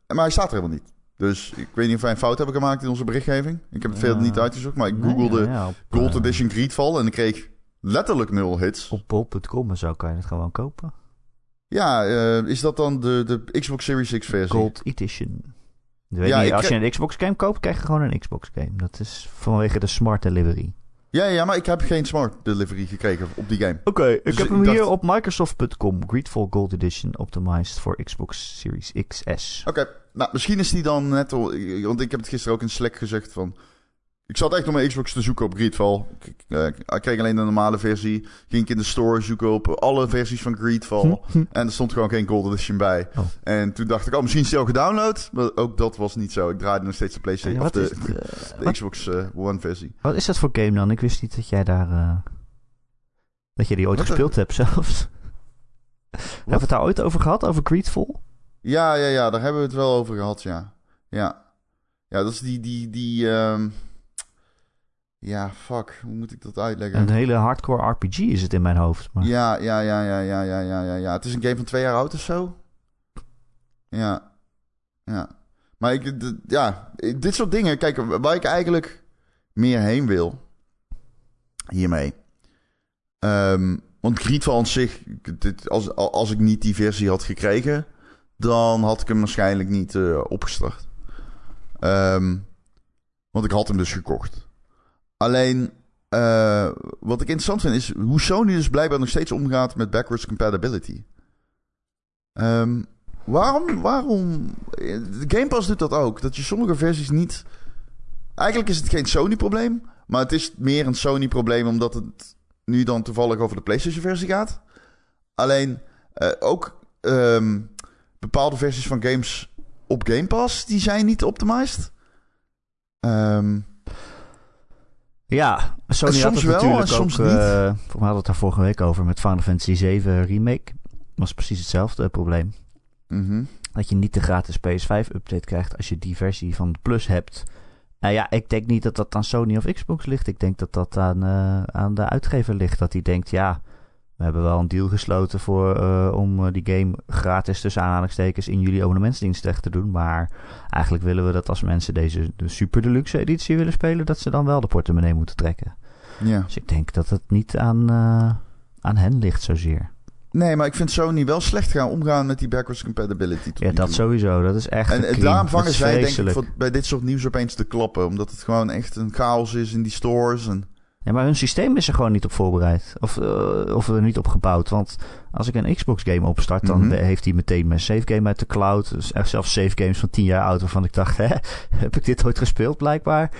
maar hij staat er helemaal niet. Dus ik weet niet of wij een fout hebben gemaakt in onze berichtgeving. Ik heb het Ja. verder niet uitgezocht, maar ik Nee, googelde ja, ja, op, Gold Edition Greedfall en ik kreeg letterlijk nul hits. Op bol.com en zo kan je het gewoon kopen. Ja, eh, is dat dan de, de Xbox Series X versie? Gold Edition. Weet Ja, niet, als je een Xbox game koopt, krijg je gewoon een Xbox game. Dat is vanwege de smart delivery. Ja, ja, maar ik heb geen smart delivery gekregen op die game. Oké, ik Dus heb ik hem dacht- hier op Microsoft.com. Greedfall Gold Edition optimized for Xbox Series XS. Oké, nou misschien is die dan net al... Want ik heb het gisteren ook in Slack gezegd van... Ik zat echt op mijn Xbox te zoeken op Greedfall. Ik, eh, ik kreeg alleen de normale versie. Ging ik in de store zoeken op alle versies van Greedfall. En er stond gewoon geen Gold Edition bij. Oh. En toen dacht ik, oh, misschien al gedownload. Maar ook dat was niet zo. Ik draaide nog steeds de PlayStation... Ja, of de, eh, de wat, Xbox eh, One versie. wat is dat voor game dan? Ik wist niet dat jij daar... eh, dat je die ooit Wat gespeeld hebt zelfs. Hebben we het daar ooit over gehad? Over Greedfall? Ja, ja, ja, daar hebben we het wel over gehad, ja. Ja, ja dat is die, die, die, ehm, ja, fuck. Hoe moet ik dat uitleggen? Een hele hardcore RPG is het in mijn hoofd. Maar... Ja, ja, ja, ja, ja, ja, ja, ja. Het is een game van twee jaar oud of zo. Ja. Ja. Maar ik, ja, dit soort dingen. Kijk, waar ik eigenlijk meer heen wil hiermee. Ehm, want Griet van zich, dit, als, als ik niet die versie had gekregen, dan had ik hem waarschijnlijk niet eh, opgestart. Ehm, want ik had hem dus gekocht. Alleen, eh, wat ik interessant vind is hoe Sony dus blijkbaar nog steeds omgaat met backwards compatibility. Ehm, waarom, waarom... De Game Pass doet dat ook. Dat je sommige versies niet... Eigenlijk is het geen Sony-probleem. Maar het is meer een Sony-probleem omdat het nu dan toevallig over de PlayStation-versie gaat. Alleen eh, ook ehm, bepaalde versies van games op Game Pass, die zijn niet optimized. Ehm Ja, Sony had soms het wel natuurlijk en soms ook... niet. voor mij hadden we het daar vorige week over met Final Fantasy 7 Remake. was precies hetzelfde probleem. mhm. Dat je niet de gratis PS5-update krijgt als je die versie van de Plus hebt. Nou ja, ik denk niet dat dat aan Sony of Xbox ligt. Ik denk dat dat aan, eh, aan de uitgever ligt. Dat die denkt, ja, we hebben wel een deal gesloten voor, eh, om eh, die game gratis tussen aanhalingstekens in jullie abonnementsdienst terecht te doen. Maar eigenlijk willen we dat als mensen deze de super deluxe editie willen spelen, dat ze dan wel de portemonnee moeten trekken. Ja. Dus ik denk dat het niet aan, eh, aan hen ligt zozeer. Nee, maar ik vind Sony wel slecht gaan omgaan met die backwards compatibility. Ja, dat toe. sowieso. Dat is echt En, daarom vangen zij denk ik voor- bij dit soort nieuws opeens te klappen. Omdat het gewoon echt een chaos is in die stores. En... Ja, maar hun systeem is er gewoon niet op voorbereid. Of, eh, of er niet op gebouwd. Want als ik een Xbox game opstart, dan Mhm. heeft hij meteen mijn save game uit de cloud. Dus echt zelfs save games van 10 jaar oud waarvan ik dacht, (laughs) hè, heb ik dit ooit gespeeld blijkbaar?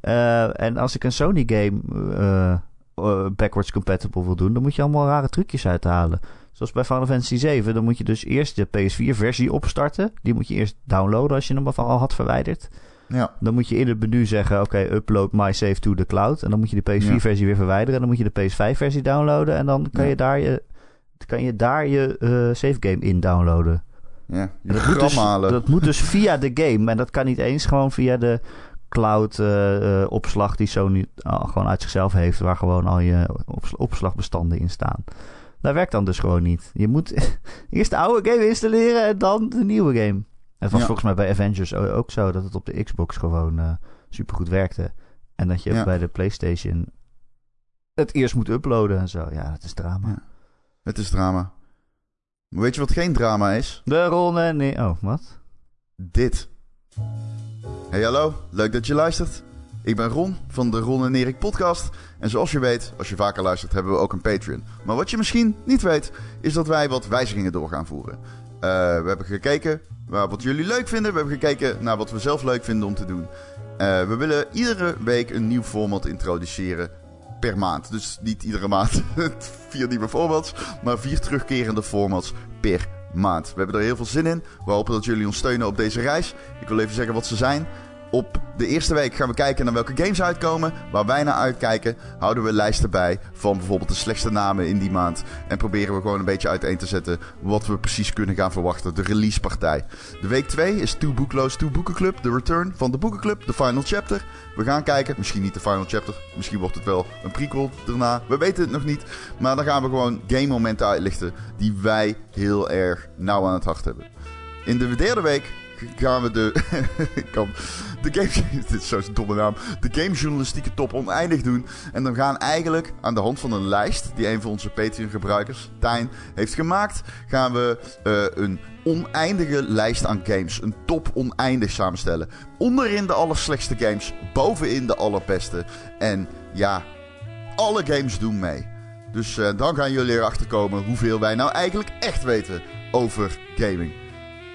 Eh, en als ik een Sony game eh, eh, backwards compatible wil doen, dan moet je allemaal rare trucjes uithalen. Zoals bij Final Fantasy 7, dan moet je dus eerst de PS4-versie opstarten. Die moet je eerst downloaden als je hem al had verwijderd. Ja, Dan moet je in het menu zeggen: Oké, upload my save to the cloud. En dan moet je de PS4-versie weer verwijderen. En dan moet je de PS5-versie downloaden. En dan kan, je, daar je, kan je daar je eh, save game in downloaden. ja. Dat, moet dus, dat moet dus via de game. En dat kan niet eens gewoon via de cloud-opslag die Sony al gewoon uit zichzelf heeft. Waar gewoon al je ops- opslagbestanden in staan. Dat werkt dan dus gewoon niet. Je moet (laughs) eerst de oude game installeren en dan de nieuwe game. Het was Ja. volgens mij bij Avengers ook zo dat het op de Xbox gewoon eh supergoed werkte. En dat je Ja. bij de PlayStation het eerst moet uploaden en zo. Ja, dat is drama. Ja. Het is drama. Weet je wat geen drama is? De ronde, nee. Oh, wat? Dit. Hey hallo, leuk dat je luistert. Ik ben Ron van de Ron en Erik podcast. En zoals je weet, als je vaker luistert, hebben we ook een Patreon. Maar wat je misschien niet weet, is dat wij wat wijzigingen door gaan voeren. Uh, we hebben gekeken wat jullie leuk vinden. We hebben gekeken naar wat we zelf leuk vinden om te doen. Uh, we willen iedere week een nieuw format introduceren per maand. Dus niet iedere maand (laughs) vier nieuwe formats, maar vier terugkerende formats per maand. We hebben er heel veel zin in. We hopen dat jullie ons steunen op deze reis. Ik wil even zeggen wat ze zijn. Op de eerste week gaan we kijken naar welke games uitkomen. Waar wij naar uitkijken, houden we lijsten bij van bijvoorbeeld de slechtste namen in die maand. En proberen we gewoon een beetje uiteen te zetten wat we precies kunnen gaan verwachten. De releasepartij. De week 2 is Two Bookloos, Two Boekenclub. De return van de Boekenclub, de final chapter. We gaan kijken, misschien niet de final chapter. Misschien wordt het wel een prequel daarna. We weten het nog niet. Maar dan gaan we gewoon game momenten uitlichten die wij heel erg nauw aan het hart hebben. In de derde week gaan we de. (laughs) de game. (laughs) Dit is zo'n domme naam. De gamejournalistieke top oneindig doen. En dan gaan eigenlijk aan de hand van een lijst. die een van onze Patreon-gebruikers, Tijn, heeft gemaakt. gaan we uh, een oneindige lijst aan games. Een top oneindig samenstellen. Onderin de allerslechtste games. Bovenin de allerbeste. En ja, alle games doen mee. Dus uh, dan gaan jullie erachter komen hoeveel wij nou eigenlijk echt weten over gaming.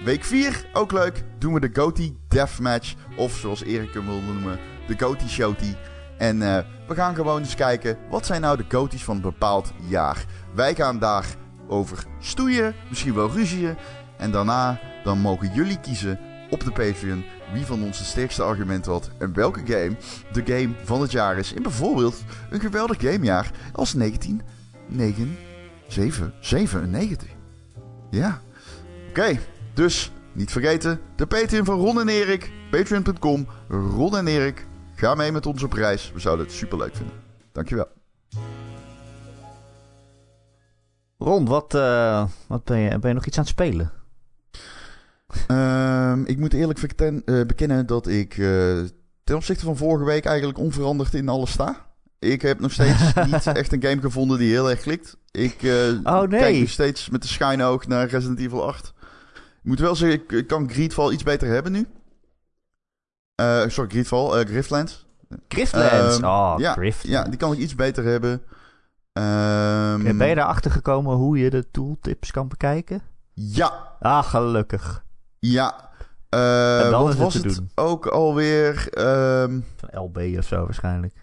Week 4, ook leuk, doen we de Goatee Deathmatch. Of zoals Erik hem wil noemen, de Goatee Showty. En uh, we gaan gewoon eens kijken, wat zijn nou de Goaties van een bepaald jaar? Wij gaan daarover stoeien, misschien wel ruzieën. En daarna, dan mogen jullie kiezen op de Patreon wie van ons het sterkste argument had en welke game de game van het jaar is. In bijvoorbeeld een geweldig gamejaar als 1997. Ja, oké. Dus niet vergeten, de Patreon van Ron en Erik. Patreon.com, Ron en Erik. Ga mee met ons op reis. We zouden het super leuk vinden. Dankjewel. Ron, wat, uh, wat ben, je, ben je nog iets aan het spelen? Um, ik moet eerlijk verten, uh, bekennen dat ik uh, ten opzichte van vorige week eigenlijk onveranderd in alles sta. Ik heb nog steeds (laughs) niet echt een game gevonden die heel erg klikt. Ik oh, nee. kijk nog steeds met de schijnoog naar Resident Evil 8 moet wel zeggen, ik kan Greedfall iets beter hebben nu. Uh, sorry, Greedfall, uh, Griftlands. Griftlands, um, oh, ja, Grift. Ja, die kan ik iets beter hebben. Um, ben je erachter gekomen hoe je de tooltips kan bekijken? Ja. Ah, gelukkig. Ja. Uh, en dan wat was het, het ook alweer? Um, Van LB of zo waarschijnlijk.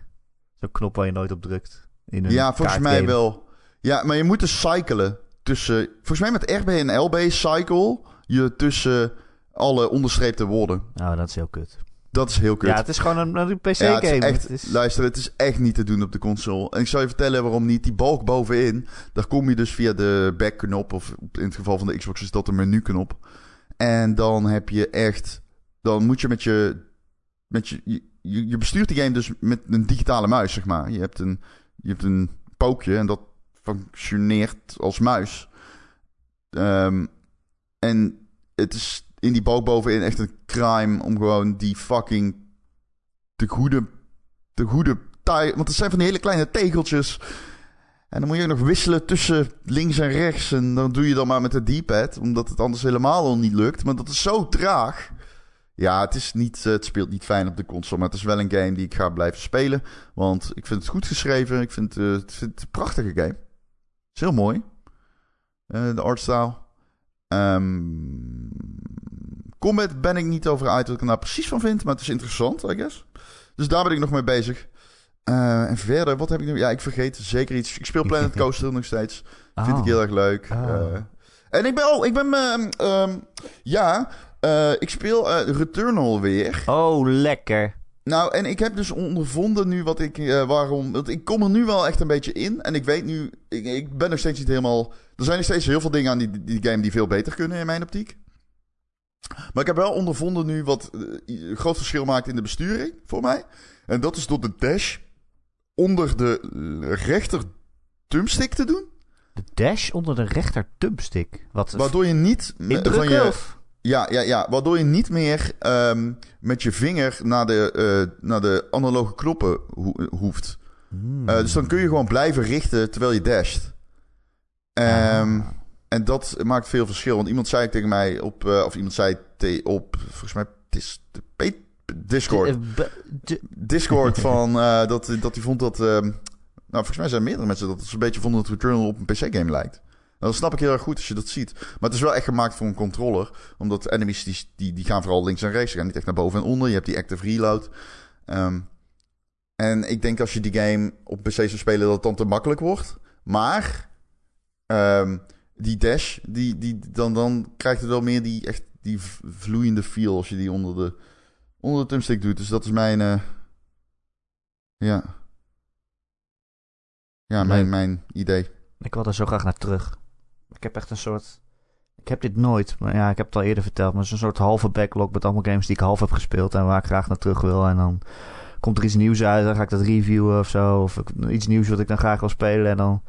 Zo'n knop waar je nooit op drukt. In een ja, volgens mij wel. Ja, maar je moet dus cyclen tussen... Volgens mij met RB en LB cycle je tussen alle onderstreepte woorden. Nou, dat is heel kut. Dat is heel kut. Ja, het is gewoon een, een PC-game. Ja, is... Luister, het is echt niet te doen op de console. En ik zal je vertellen waarom niet. Die balk bovenin, daar kom je dus via de backknop... of in het geval van de Xbox is dat de menuknop. En dan heb je echt... Dan moet je met je... Met je, je, je bestuurt die game dus met een digitale muis, zeg maar. Je hebt een, je hebt een pookje en dat functioneert als muis. Um, en het is in die balk bovenin echt een crime om gewoon die fucking de goede, de goede want het zijn van die hele kleine tegeltjes. En dan moet je nog wisselen tussen links en rechts. En dan doe je dan maar met de D-pad, omdat het anders helemaal al niet lukt. Maar dat is zo traag. Ja, het, is niet, het speelt niet fijn op de console, maar het is wel een game die ik ga blijven spelen. Want ik vind het goed geschreven. Ik vind, uh, het, vind het een prachtige game. Het is heel mooi. Uh, de artstyle. Um, combat ben ik niet over uit wat ik er nou precies van vind, maar het is interessant, I guess. Dus daar ben ik nog mee bezig. Uh, en verder, wat heb ik nu? Ja, ik vergeet zeker iets. Ik speel Planet (laughs) Coaster nog steeds. Oh. Vind ik heel erg leuk. Oh. Uh, en ik ben al, oh, ik ben, uh, um, ja, uh, ik speel Returnal weer. Oh, lekker. Nou, en ik heb dus ondervonden nu wat ik, waarom, want ik kom er nu wel echt een beetje in. En ik weet nu, ik, ik, ben nog steeds niet helemaal, er zijn nog steeds heel veel dingen aan die, die game die veel beter kunnen in mijn optiek. Maar ik heb wel ondervonden nu wat uh, een groot verschil maakt in de besturing voor mij. En dat is door de dash onder de rechter thumbstick te doen. De dash onder de rechter thumbstick? Wat, Waardoor je niet van je... Of? Ja, ja, ja. Waardoor je niet meer um, met je vinger naar de, uh, naar de analoge knoppen ho hoeft. Hmm. Uh, dus dan kun je gewoon blijven richten terwijl je dasht. Um, ah. en dat maakt veel verschil. Want iemand zei tegen mij op, uh, of iemand zei op, volgens mij, de, Discord. Discord (laughs) van uh, dat, dat hij vond dat. Uh, nou, volgens mij zijn meerdere mensen dat ze een beetje vonden dat Returnal op een PC-game lijkt. Nou, dat snap ik heel erg goed als je dat ziet. Maar het is wel echt gemaakt voor een controller. Omdat enemies die, die, die gaan vooral links en rechts. Ze gaan niet echt naar boven en onder. Je hebt die active reload. Um, en ik denk als je die game op PC zou spelen, dat het dan te makkelijk wordt. Maar um, die dash, die, die, dan, dan krijgt het wel meer die, echt die vloeiende feel als je die onder de, onder de thumbstick doet. Dus dat is mijn. Uh, ja. Ja, mijn, mijn idee. Ik wil er zo graag naar terug. Ik heb echt een soort. Ik heb dit nooit, maar ja, ik heb het al eerder verteld. Maar zo'n soort halve backlog met allemaal games die ik half heb gespeeld en waar ik graag naar terug wil. En dan komt er iets nieuws uit, dan ga ik dat reviewen of zo. Of iets nieuws wat ik dan graag wil spelen. En dan.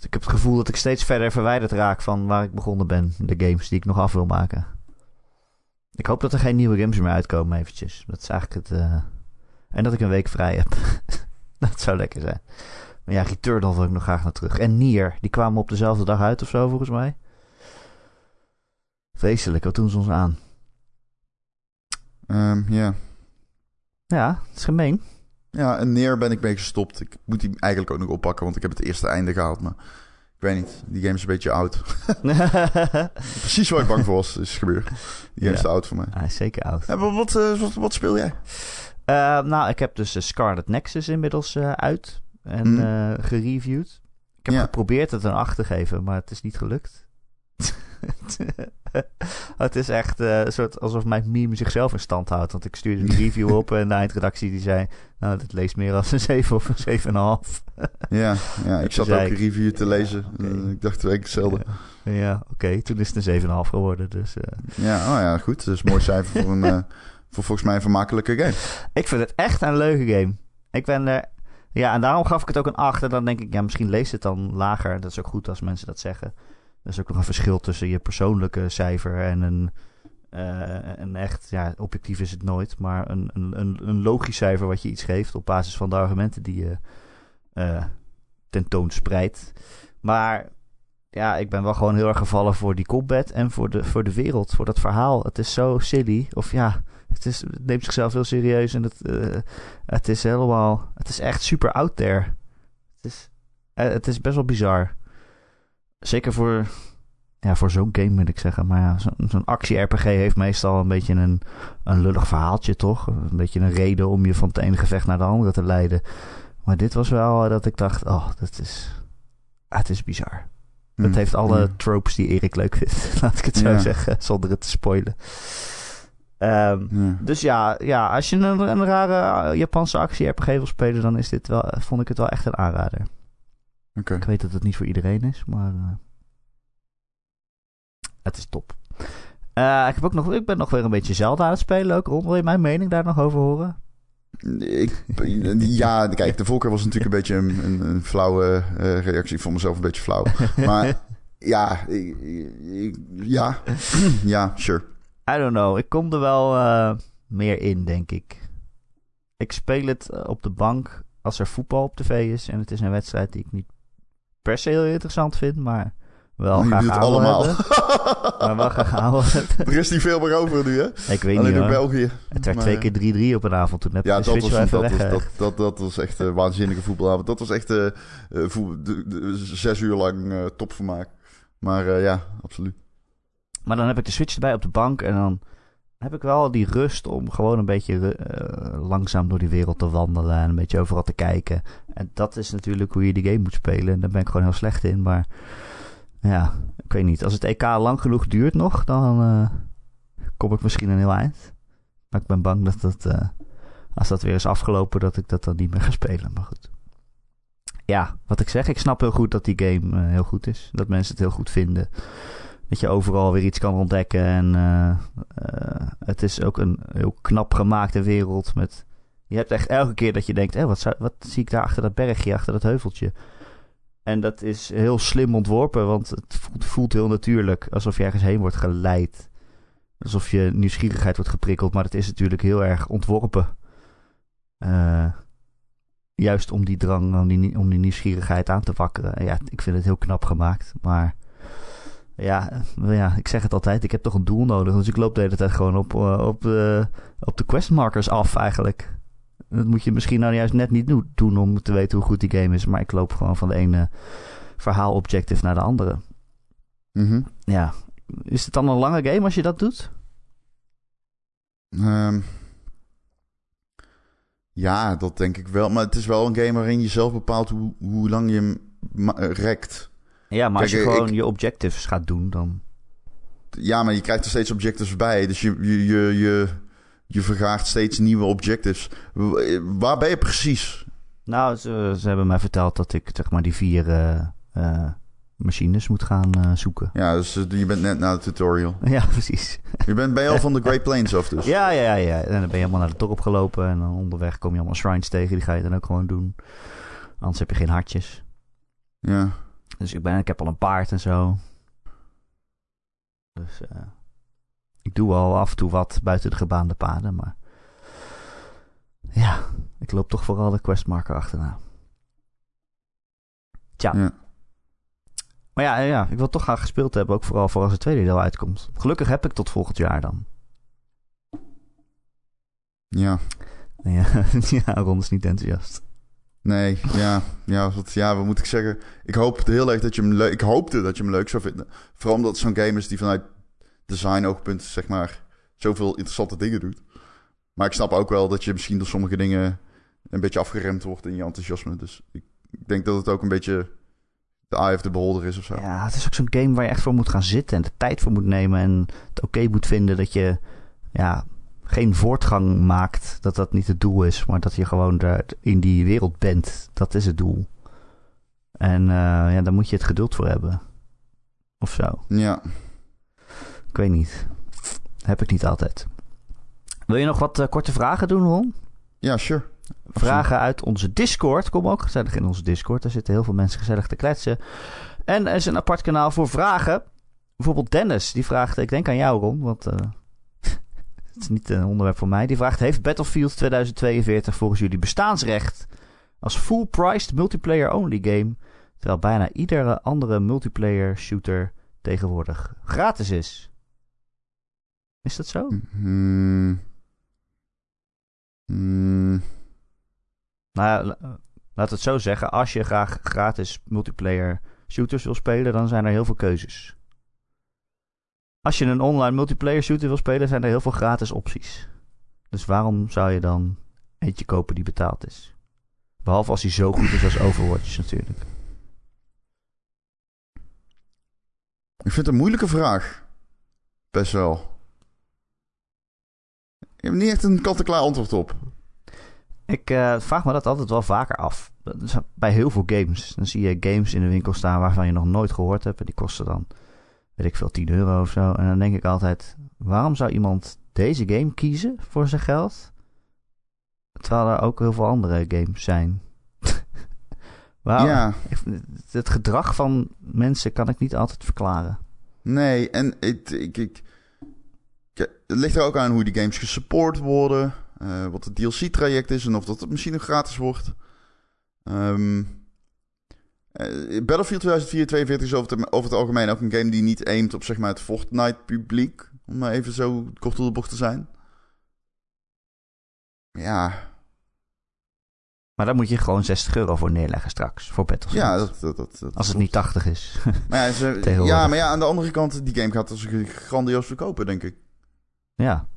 Ik heb het gevoel dat ik steeds verder verwijderd raak van waar ik begonnen ben. De games die ik nog af wil maken. Ik hoop dat er geen nieuwe games meer uitkomen, eventjes. Dat is eigenlijk het. Uh... En dat ik een week vrij heb. (laughs) dat zou lekker zijn. Maar ja, Returnal wil ik nog graag naar terug. En Nier, die kwamen op dezelfde dag uit of zo, volgens mij. Vreselijk, wat doen ze ons aan? Um, ja. Ja, het is gemeen. Ja, en Neer ben ik mee gestopt. Ik moet die eigenlijk ook nog oppakken, want ik heb het eerste einde gehaald. Maar ik weet niet, die game is een beetje oud. (laughs) Precies waar ik bang voor was, is gebeurd. Die game is te oud voor mij. Hij is zeker oud. Ja, wat, wat, wat, wat, speel jij? Uh, nou, ik heb dus Scarlet Nexus inmiddels uh, uit en mm. gereviewd. Ik heb ja. geprobeerd het een 8 te geven, maar het is niet gelukt. (laughs) (laughs) het is echt uh, een soort alsof mijn meme zichzelf in stand houdt. Want ik stuurde een review op en de eindredactie die zei... Nou, dat leest meer als een 7 of een 7,5. (laughs) ja, ja, ik zat ook een review te lezen. Okay. Uh, ik dacht twee keer hetzelfde. Ja, oké. Okay. Toen is het een 7,5 geworden. Dus, uh... Ja, oh ja, goed. Dus mooi cijfer voor, een, voor volgens mij een vermakelijke game. Ik vind het echt een leuke game. Ik ben er... Ja, en daarom gaf ik het ook een 8. En dan denk ik, ja, misschien leest het dan lager. Dat is ook goed als mensen dat zeggen. Er is ook nog een verschil tussen je persoonlijke cijfer en een, uh, een echt, ja, objectief is het nooit, maar een, een, een, logisch cijfer wat je iets geeft op basis van de argumenten die je uh, tentoonspreidt. Maar ja, ik ben wel gewoon heel erg gevallen voor die combat en voor de, voor de wereld, voor dat verhaal. Het is zo silly, of ja, het, is, neemt zichzelf heel serieus en het, uh, het is helemaal, het is echt super out there. Het is, het is best wel bizar. Zeker voor, ja, voor zo'n game moet ik zeggen. Maar ja, zo'n zo actie-RPG heeft meestal een beetje een, een lullig verhaaltje, toch? Een beetje een reden om je van het ene gevecht naar de andere te leiden. Maar dit was wel dat ik dacht, oh, dat is, ah, het is bizar. Mm, het heeft alle mm. tropes die Erik leuk vindt, (laughs) laat ik het zo zeggen, zonder het te spoilen. Um, ja. Dus ja, ja, als je een, een rare Japanse actie-RPG wil spelen, dan is dit wel, vond ik het wel echt een aanrader. Okay. Ik weet dat het niet voor iedereen is, maar uh, het is top. Uh, ik, heb ook nog, ik ben nog weer een beetje Zelda aan het spelen ook. Ron, wil je mijn mening daar nog over horen? Ik, ja, kijk, de Volker was natuurlijk een beetje een, een, een flauwe uh, reactie. Ik vond mezelf een beetje flauw. Maar (laughs) ja, ik, ik, ja, (clears throat) ja, sure. I don't know. Ik kom er wel uh, meer in, denk ik. Ik speel het op de bank als er voetbal op tv is. En het is een wedstrijd die ik niet per se heel interessant vind, maar wel graag het allemaal. maar wel graag (laughs) houden. Er is niet veel meer over nu, hè? Ik weet Alleen niet, in België. Het werd twee keer 3-3 op een avond. Toen heb ja, dat was, dat, was, dat, dat, dat, was echt een waanzinnige voetbalavond. Dat was echt uh, voet, de, de, zes uur lang uh, topvermaak. Maar uh, ja, absoluut. Maar dan heb ik de Switch erbij op de bank en dan heb ik wel die rust om gewoon een beetje uh, langzaam door die wereld te wandelen en een beetje overal te kijken. En dat is natuurlijk hoe je die game moet spelen. En daar ben ik gewoon heel slecht in. Maar ja, ik weet niet. Als het EK lang genoeg duurt nog, dan uh, kom ik misschien een heel eind. Maar ik ben bang dat dat, uh, als dat weer is afgelopen, dat ik dat dan niet meer ga spelen. Maar goed. Ja, wat ik zeg, ik snap heel goed dat die game heel goed is. Dat mensen het heel goed vinden dat je overal weer iets kan ontdekken. En uh, uh, het is ook een heel knap gemaakte wereld. Met, je hebt echt elke keer dat je denkt: hé, wat, zou, wat zie ik daar achter dat bergje, achter dat heuveltje? En dat is heel slim ontworpen, want het voelt, heel natuurlijk. Alsof je ergens heen wordt geleid. Alsof je nieuwsgierigheid wordt geprikkeld. Maar het is natuurlijk heel erg ontworpen. Juist om die drang, om die, om die nieuwsgierigheid aan te wakkeren. Ja, ik vind het heel knap gemaakt. Maar Ja, eh, ja, ik zeg het altijd. Ik heb toch een doel nodig. Dus ik loop de hele tijd gewoon op, uh, op, de, op de questmarkers af eigenlijk. Dat moet je misschien nou juist net niet doen om te weten hoe goed die game is. Maar ik loop gewoon van de ene verhaal-objective naar de andere. Mm Ja. Is het dan een lange game als je dat doet? Um, ja, dat denk ik wel. Maar het is wel een game waarin je zelf bepaalt hoe, hoe lang je hem rekt. Ja, maar als je gewoon je objectives gaat doen, dan... Ja, maar je krijgt er steeds objectives bij. Dus je, je, je, je, je vergaart steeds nieuwe objectives. Waar ben je precies? Nou, ze, ze hebben mij verteld dat ik zeg maar die vier uh, uh, machines moet gaan uh, zoeken. Ja, dus je bent net na de tutorial. (laughs) Ja, precies. Je bent bij al van de (laughs) Great Plains af dus. Ja, ja, ja, ja. En dan ben je helemaal naar de dorp gelopen. En dan onderweg kom je allemaal shrines tegen. Die ga je dan ook gewoon doen. Anders heb je geen hartjes. Ja. Dus ik, ben, ik heb al een paard en zo. Dus uh, ik doe al af en toe wat buiten de gebaande paden, maar ja, ik loop toch vooral de questmarker achterna. Tja. Ja. Maar ja, ja, ik wil toch graag gespeeld hebben, ook vooral voor als het tweede deel uitkomt. Gelukkig heb ik tot volgend jaar dan. Ja. Ja, (laughs) ja Ron is niet enthousiast. Nee, ja, ja, wat, ja, wat moet ik zeggen? Ik hoopte heel erg dat je hem leuk... Ik hoopte dat je hem leuk zou vinden. Vooral omdat het zo'n game is die vanuit design-oogpunt, zeg maar, zoveel interessante dingen doet. Maar ik snap ook wel dat je misschien door sommige dingen een beetje afgeremd wordt in je enthousiasme. Dus ik, ik denk dat het ook een beetje de eye of the beholder is of zo. Ja, het is ook zo'n game waar je echt voor moet gaan zitten en de tijd voor moet nemen. En het oké moet vinden dat je ja, geen voortgang maakt. Dat dat niet het doel is, maar dat je gewoon daar in die wereld bent. Dat is het doel. En uh, ja, daar moet je het geduld voor hebben. Of zo. Ja. Ik weet niet. Heb ik niet altijd. Wil je nog wat uh, korte vragen doen, Ron? Ja, sure. Vragen uit onze Discord. Kom ook gezellig in onze Discord. Daar zitten heel veel mensen gezellig te kletsen. En er is een apart kanaal voor vragen. Bijvoorbeeld Dennis, die vraagt... Ik denk aan jou, Ron, want... Uh, het is niet een onderwerp voor mij. Die vraagt: Heeft Battlefield 2042 volgens jullie bestaansrecht als full-priced multiplayer-only game, terwijl bijna iedere andere multiplayer shooter tegenwoordig gratis is? Is dat zo? Mm. Mm. Nou ja, laat het zo zeggen. Als je graag gratis multiplayer shooters wil spelen, dan zijn er heel veel keuzes. Als je een online multiplayer shooter wil spelen, zijn er heel veel gratis opties. Dus waarom zou je dan eentje kopen die betaald is? Behalve als hij zo goed is als Overwatch natuurlijk. Ik vind het een moeilijke vraag. Best wel. Ik heb niet echt een kant-en-klaar antwoord op. Ik uh, vraag me dat altijd wel vaker af. Bij heel veel games. Dan zie je games in de winkel staan waarvan je nog nooit gehoord hebt. En die kosten dan weet ik veel, 10 euro of zo. En dan denk ik altijd, waarom zou iemand deze game kiezen voor zijn geld? Terwijl er ook heel veel andere games zijn. (laughs) waarom? Ja. Het gedrag van mensen kan ik niet altijd verklaren. Nee, en ik, ik, ik, het ligt er ook aan hoe die games gesupport worden. Uh, wat het DLC-traject is en of dat het misschien nog gratis wordt. Um, uh, Battlefield 2042 is over het, over het, algemeen ook een game die niet aimt op zeg maar, het Fortnite-publiek. Om maar even zo kort door de bocht te zijn. Ja. Maar daar moet je gewoon 60 euro voor neerleggen straks. Voor Battlefield. Ja, dat, dat, dat, dat Als het niet 80 is. (laughs) Maar ja, ze, ja, maar ja, aan de andere kant, die game gaat als grandioos verkopen, denk ik. Ja.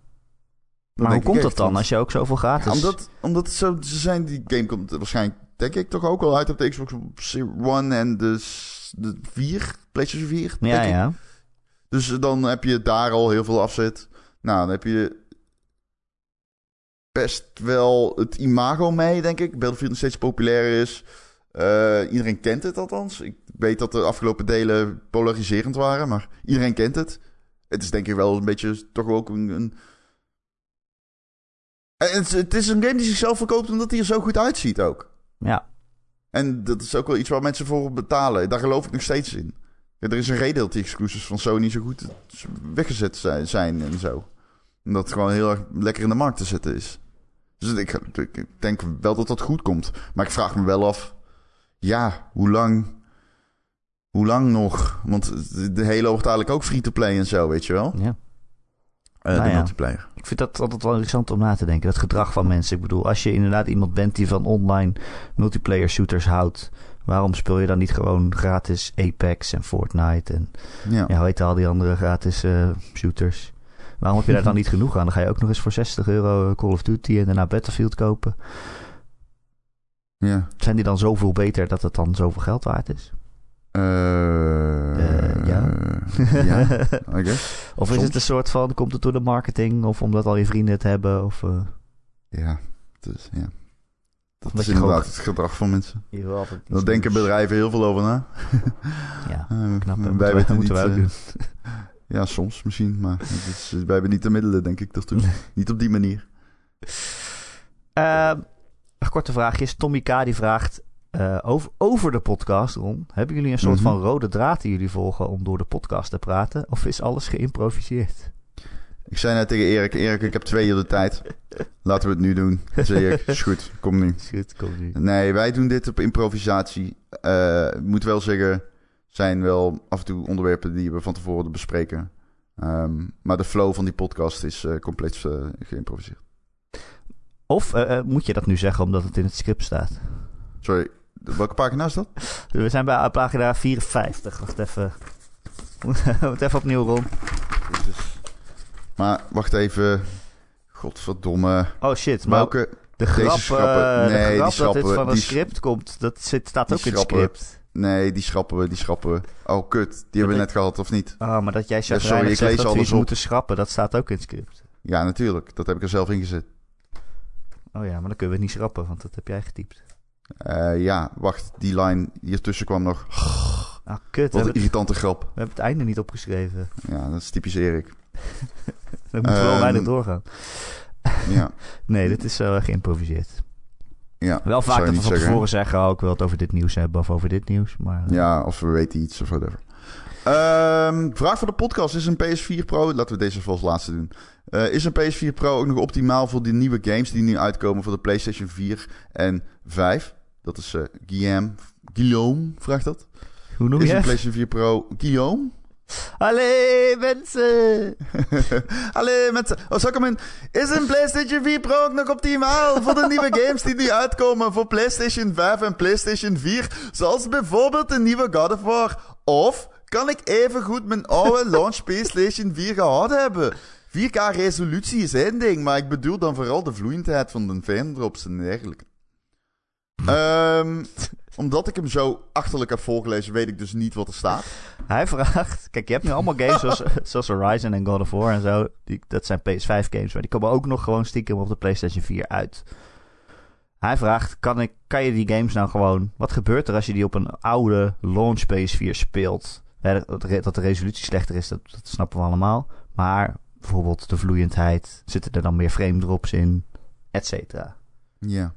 maar hoe komt dat dan als je ook zoveel gratis... Ja, omdat, omdat zo, ze zijn, die game komt waarschijnlijk denk ik toch ook wel uit op de Xbox One en de, de 4, PlayStation 4. Ja, ja. Dus dan heb je daar al heel veel afzet. Nou, dan heb je best wel het imago mee, denk ik. Battlefield nog steeds populair is. Uh, iedereen kent het althans. Ik weet dat de afgelopen delen polariserend waren, maar iedereen kent het. Het is denk ik wel een beetje toch ook een... een... Het, het is een game die zichzelf verkoopt omdat hij er zo goed uitziet ook. Ja. En dat is ook wel iets waar mensen voor betalen. Daar geloof ik nog steeds in. er is een reden dat die exclusives van Sony zo goed weggezet zijn en zo. Omdat het gewoon heel erg lekker in de markt te zetten is. Dus ik, ik denk wel dat dat goed komt. Maar ik vraag me wel af... Ja, hoe lang... hoe lang nog? Want de hele wordt eigenlijk ook free-to-play en zo, weet je wel? Ja. Nou de ja. multiplayer. Ik vind dat altijd wel interessant om na te denken. Dat gedrag van mensen. Ik bedoel, als je inderdaad iemand bent die van online multiplayer shooters houdt. Waarom speel je dan niet gewoon gratis Apex en Fortnite en Ja. ja, hoe heet al die andere gratis eh, shooters? Waarom heb je daar dan (laughs) niet genoeg aan? Dan ga je ook nog eens voor 60 euro Call of Duty en daarna Battlefield kopen. ja. Zijn die dan zoveel beter dat het dan zoveel geld waard is? Eh, Eh, ja. ja, (laughs) I guess. of is het een soort van, komt het door de marketing of omdat al je vrienden het hebben? Of, eh, Ja, dus ja. Dat Omdat is inderdaad gewoon- het gedrag van mensen. Daar denken bedrijven heel veel over na. (laughs) Ja, (laughs) knap. wij Moeten wij, weten moeten wij ook niet, doen. Ja, soms misschien, maar is, wij hebben niet de middelen, denk ik, daartoe. niet op die manier. Ehm, een korte vraagje. Tommy K. die vraagt eh, over, over de podcast, Ron. Hebben jullie een soort Mhm. van rode draad die jullie volgen om door de podcast te praten? Of is alles geïmproviseerd? Ik zei net tegen Erik, Erik, ik heb twee uur de tijd. Laten we het nu doen. Zei ik, is goed, kom nu. Is goed, kom nu. Nee, wij doen dit op improvisatie. Ik moet wel zeggen, zijn wel af en toe onderwerpen die we van tevoren bespreken. Ehm, maar de flow van die podcast is eh, compleet geïmproviseerd. Of moet je dat nu zeggen omdat het in het script staat? Sorry, welke pagina is dat? We zijn bij pagina 54. Wacht even. (laughs) Moeten even opnieuw, Ron. Jezus. Maar wacht even. Godverdomme. Oh shit, maar Welke? de grap, schrappen- eh, nee, de die grap dat schrappen dit we. van een Die- script komt, dat zit, staat die ook in het script. Nee, die schrappen we, die schrappen we. Oh, kut. Die hebben we net gehad, of niet? Ah, maar dat jij Ja, sorry, ik lees dat alles moeten schrappen, dat staat ook in het script. Ja, natuurlijk. Dat heb ik er zelf in gezet. Oh ja, maar dan kunnen we het niet schrappen, want dat heb jij getypt. Eh, ja, wacht. Die line hiertussen kwam nog. Ah, kut. Wat een het, irritante grap. we hebben het einde niet opgeschreven. Ja, dat is typisch Erik. (laughs) Dan moeten we wel Ehm, weinig doorgaan. Ja, (laughs) Nee, dit is zo geïmproviseerd. ja. Wel vaak dat we van tevoren zeggen, oh, ik wil het over dit nieuws hebben of over dit nieuws. Maar eh, Ja, of we weten iets of whatever. Ehm, vraag voor de podcast. Is een PS4 Pro... Laten we deze als laatste doen. Is een PS4 Pro ook nog optimaal voor die nieuwe games die nu uitkomen voor de PlayStation 4 en 5? Dat is eh Guillaume. Guillaume vraagt dat. hoe noem Is je een het? PlayStation 4 Pro... Guillaume? Allee, mensen! (laughs) Allee, met... Oh, zal ik hem in... Is een PlayStation 4 Pro ook nog optimaal voor de nieuwe games die nu uitkomen voor PlayStation 5 en PlayStation 4? Zoals bijvoorbeeld de nieuwe God of War. Of kan ik even goed mijn oude (laughs) launch PlayStation 4 gehad hebben? 4K resolutie is één ding, maar ik bedoel dan vooral de vloeiendheid van de frame-drops en dergelijke. Ehm, omdat ik hem zo achterlijk heb voorgelezen, weet ik dus niet wat er staat. Hij vraagt... Kijk, je hebt nu allemaal games zoals, (laughs) zoals Horizon en God of War en zo. Die, dat zijn PS5 games, maar die komen ook nog gewoon stiekem op de PlayStation 4 uit. Hij vraagt, kan, ik, kan je die games nou gewoon... Wat gebeurt er als je die op een oude launch PS4 speelt? Dat, de- dat de resolutie slechter is, dat, dat snappen we allemaal. Maar bijvoorbeeld de vloeiendheid, zitten er dan meer frame drops in, et cetera. Ja.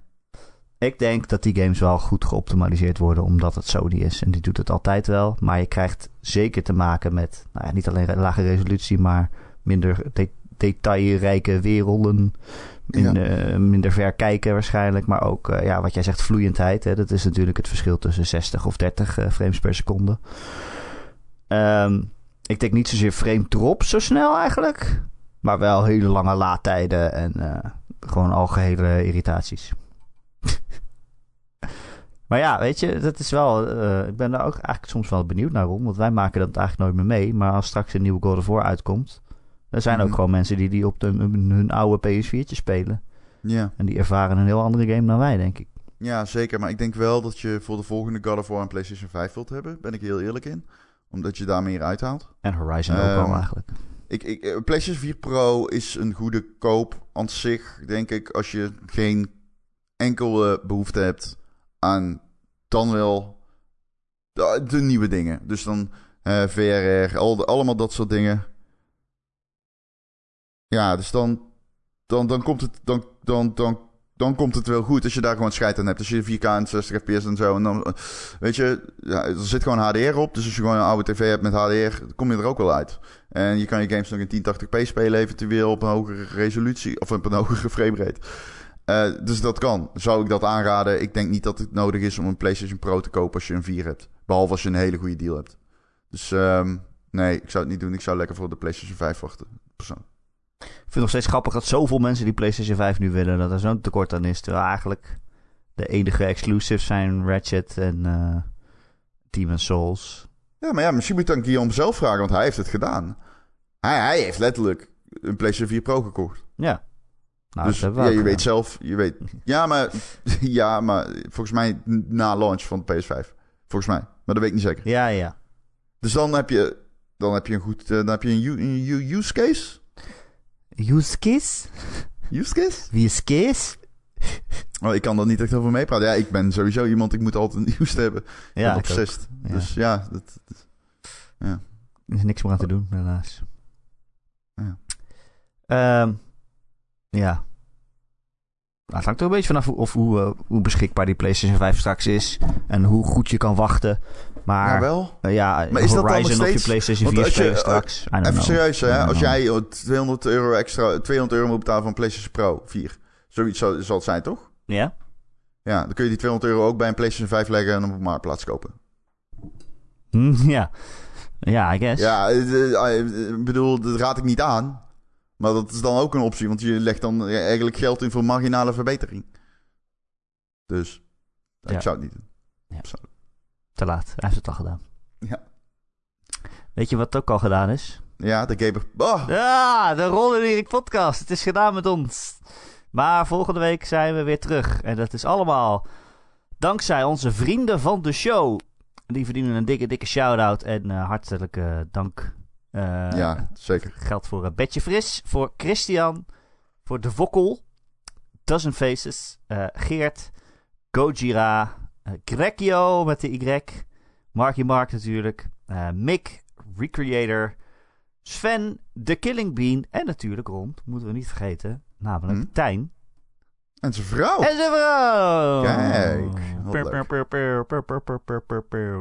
Ik denk dat die games wel goed geoptimaliseerd worden omdat het Sony is. En die doet het altijd wel. Maar je krijgt zeker te maken met nou ja, niet alleen lage resolutie, maar minder de- detailrijke werelden. In, Ja. eh, minder ver kijken waarschijnlijk. Maar ook eh, ja, wat jij zegt, vloeiendheid. Hè, dat is natuurlijk het verschil tussen 60 of 30 eh, frames per seconde. Ehm, ik denk niet zozeer frame drop zo snel eigenlijk. Maar wel hele lange laadtijden en gewoon algehele irritaties. Maar ja, weet je, dat is wel. eh, ik ben daar ook eigenlijk soms wel benieuwd naar om. Want wij maken dat eigenlijk nooit meer mee. Maar als straks een nieuwe God of War uitkomt. Er zijn ook Mhm. gewoon mensen die die op de, hun oude PS4'tje spelen. Ja. En die ervaren een heel andere game dan wij, denk ik. Ja, zeker. Maar ik denk wel dat je voor de volgende God of War een PlayStation 5 wilt hebben. Ben ik heel eerlijk in. Omdat je daar meer uithaalt. En Horizon ook Ehm, wel eigenlijk. Ik, ik, eh, PlayStation 4 Pro is een goede koop aan zich, denk ik. Als je geen enkele behoefte hebt aan dan wel de, nieuwe dingen. Dus dan eh, VRR, al allemaal dat soort dingen. Ja, dus dan, dan, dan, komt het, dan, dan, dan, dan komt het wel goed als je daar gewoon scheid aan hebt. Als je 4K en 60 fps en zo. En dan, weet je, ja, er zit gewoon HDR op. Dus als je gewoon een oude tv hebt met HDR, kom je er ook wel uit. En je kan je games nog in 1080p spelen, eventueel op een hogere resolutie of op een hogere (laughs) framerate. Eh dus dat kan. Zou ik dat aanraden? Ik denk niet dat het nodig is om een PlayStation Pro te kopen als je een 4 hebt. Behalve als je een hele goede deal hebt. Dus ehm, nee, ik zou het niet doen. Ik zou lekker voor de PlayStation 5 wachten. Persoonlijk. Ik vind het nog steeds grappig dat zoveel mensen die PlayStation 5 nu willen. Dat er zo'n tekort aan is. Terwijl eigenlijk de enige exclusives zijn Ratchet en uh, Demon's Souls. Ja, maar ja, misschien moet je dan Guillaume zelf vragen, want hij heeft het gedaan. Hij, hij heeft letterlijk een PlayStation 4 Pro gekocht. Ja. Nou, dus ja, je weet zelf, je weet. Ja, maar, (laughs) ja, maar volgens mij na launch van de PS5. Volgens mij. Maar dat weet ik niet zeker. Ja, ja. Dus dan heb je, dan heb je een goed, uh, dan heb je een, een use case. Use case? Use case? Use case? Oh, ik kan daar niet echt over meepraten. Ja, ik ben sowieso iemand, ik moet altijd een (laughs) nieuws hebben. Ja, ik Ja. Dus ja, dat, dat, ja. Er is niks meer aan te doen, helaas. Ja. Um, ja. Nou, het hangt er een beetje vanaf hoe, of hoe, uh, hoe beschikbaar die PlayStation 5 straks is. En hoe goed je kan wachten. Maar, ja, wel. Uh, ja, maar is Horizon dat dan steeds... of je PlayStation 4 spelen uh, straks. even know. serieus, hè? Als jij 200 euro extra, 200 euro moet betalen een PlayStation Pro 4. Zoiets zal, zal het zijn, toch? Ja. Ja, dan kun je die 200 euro ook bij een PlayStation 5 leggen en op een marktplaats kopen. Hm, ja. Ja, I guess. Ja, ik bedoel, dat raad ik niet aan. Maar dat is dan ook een optie, want je legt dan eigenlijk geld in voor marginale verbetering. Dus ik zou het niet doen. Ja. Te laat, hij heeft het al gedaan. Ja. Weet je wat ook al gedaan is? Ja, de Gamer... Oh. Ja, de Rollen Erik podcast. Het is gedaan met ons. Maar volgende week zijn we weer terug. En dat is allemaal dankzij onze vrienden van de show. Die verdienen een dikke, dikke shout-out en uh, hartelijke dank ja, zeker. Geldt voor uh, Betje Fris, voor Christian, voor De Vokkel, Dozen Faces, uh, Geert, Gojira, Grekio met de Y, Marky Mark natuurlijk, Mick, Recreator, Sven, The Killing Bean en natuurlijk rond, moeten we niet vergeten, namelijk hmm. Tijn. En zijn vrouw. En zijn vrouw. Kijk.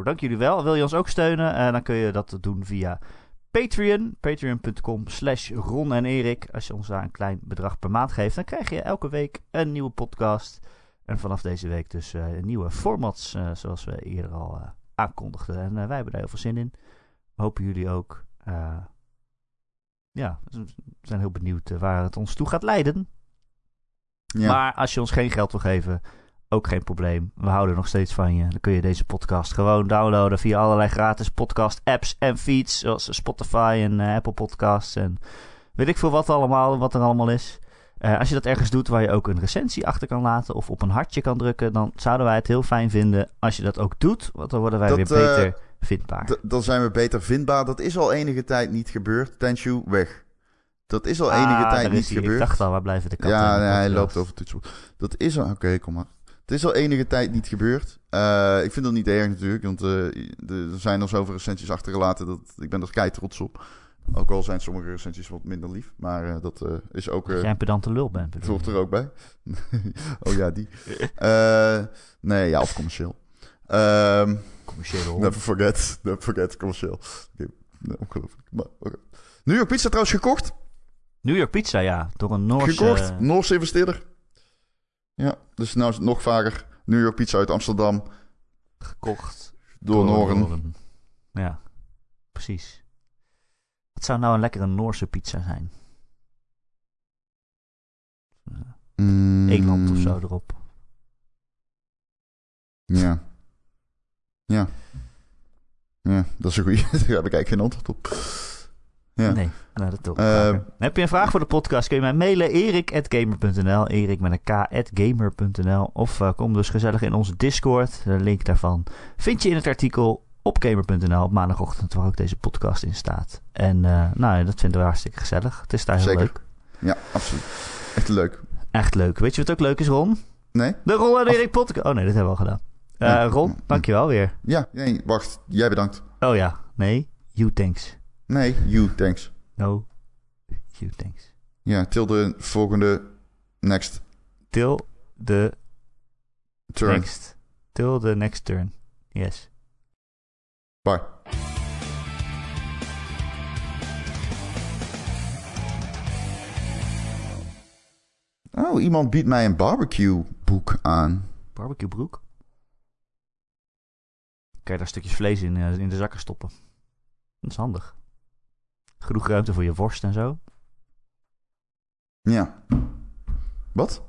Dank jullie wel. Wil je ons ook steunen? dan kun je dat doen via Patreon. Patreon.com slash Ron en Erik. Als je ons daar een klein bedrag per maand geeft, dan krijg je elke week een nieuwe podcast. En vanaf deze week dus uh, nieuwe formats, uh, zoals we eerder al uh, aankondigden. En wij hebben daar heel veel zin in. Hopen jullie ook. ja, we zijn heel benieuwd waar het ons toe gaat leiden. Ja. Maar als je ons geen geld wil geven, ook geen probleem. We houden nog steeds van je. Dan kun je deze podcast gewoon downloaden via allerlei gratis podcast apps en feeds. Zoals Spotify en uh, Apple Podcasts en weet ik veel wat allemaal, wat er allemaal is. Uh, als je dat ergens doet waar je ook een recensie achter kan laten of op een hartje kan drukken, dan zouden wij het heel fijn vinden als je dat ook doet. Want dan worden wij weer beter uh, vindbaar. Dan zijn we beter vindbaar. Dat is al enige tijd niet gebeurd. Tenshu, weg. Dat is al enige ah, tijd niet gebeurd. Ik dacht al, waar blijven de katten? Ja, nee, hij loopt over toetsenbord. Dat is al... Oké, okay, kom maar. Het is al enige tijd niet gebeurd. Uh, ik vind dat niet erg natuurlijk, want uh, er zijn al zoveel recensies achtergelaten. Dat, ik ben er kei trots op. Ook al zijn sommige recensies wat minder lief. Maar uh, dat is ook... dat jij een pedante lul bent. Voelt er ook bij. (laughs) oh ja, die. nee, ja, of commercieel. Um, commercieel. Never forget. Never forget, commercieel. Okay. Nee, ongelooflijk. Maar, okay. New York Pizza trouwens gekocht. New York Pizza, ja. Door een Noorse... Gekocht. Noorse investeerder. Ja, dus nou is het nog vaker. New York Pizza uit Amsterdam. Gekocht. Door, Noren. Ja, precies. Wat zou nou een lekkere Noorse pizza zijn? Mm. Eland of zo erop. Ja. Ja. Ja, dat is een goeie. (laughs) Daar heb ik eigenlijk geen antwoord op. Ja. Nee, nou, dat toch. Uh, Heb je een vraag voor de podcast? Kun je mij mailen erik.gamer.nl erik met een k.gamer.nl of uh, kom dus gezellig in onze Discord. De link daarvan vind je in het artikel op gamer.nl op maandagochtend waar ook deze podcast in staat. En uh, nou, dat vinden we hartstikke gezellig. Het is daar heel Zeker. leuk. Ja, absoluut. Echt leuk. Echt leuk. Weet je wat ook leuk is, Ron? Nee. De Ron en Erik podcast. Oh nee, dat hebben we al gedaan. Ja. Ron, dankjewel weer. Ja, nee, wacht. Jij bedankt. Oh ja, nee. You thanks. Nee, you, thanks. No, you, thanks. Ja, till de volgende next. Till the turn. Next. Till the next turn. Yes. Bye. Oh, iemand biedt mij een barbecue boek aan. Barbecue broek? kan je daar stukjes vlees in, eh, in de zakken stoppen. Dat is handig. Genoeg ruimte voor je worst en zo. Ja. Wat?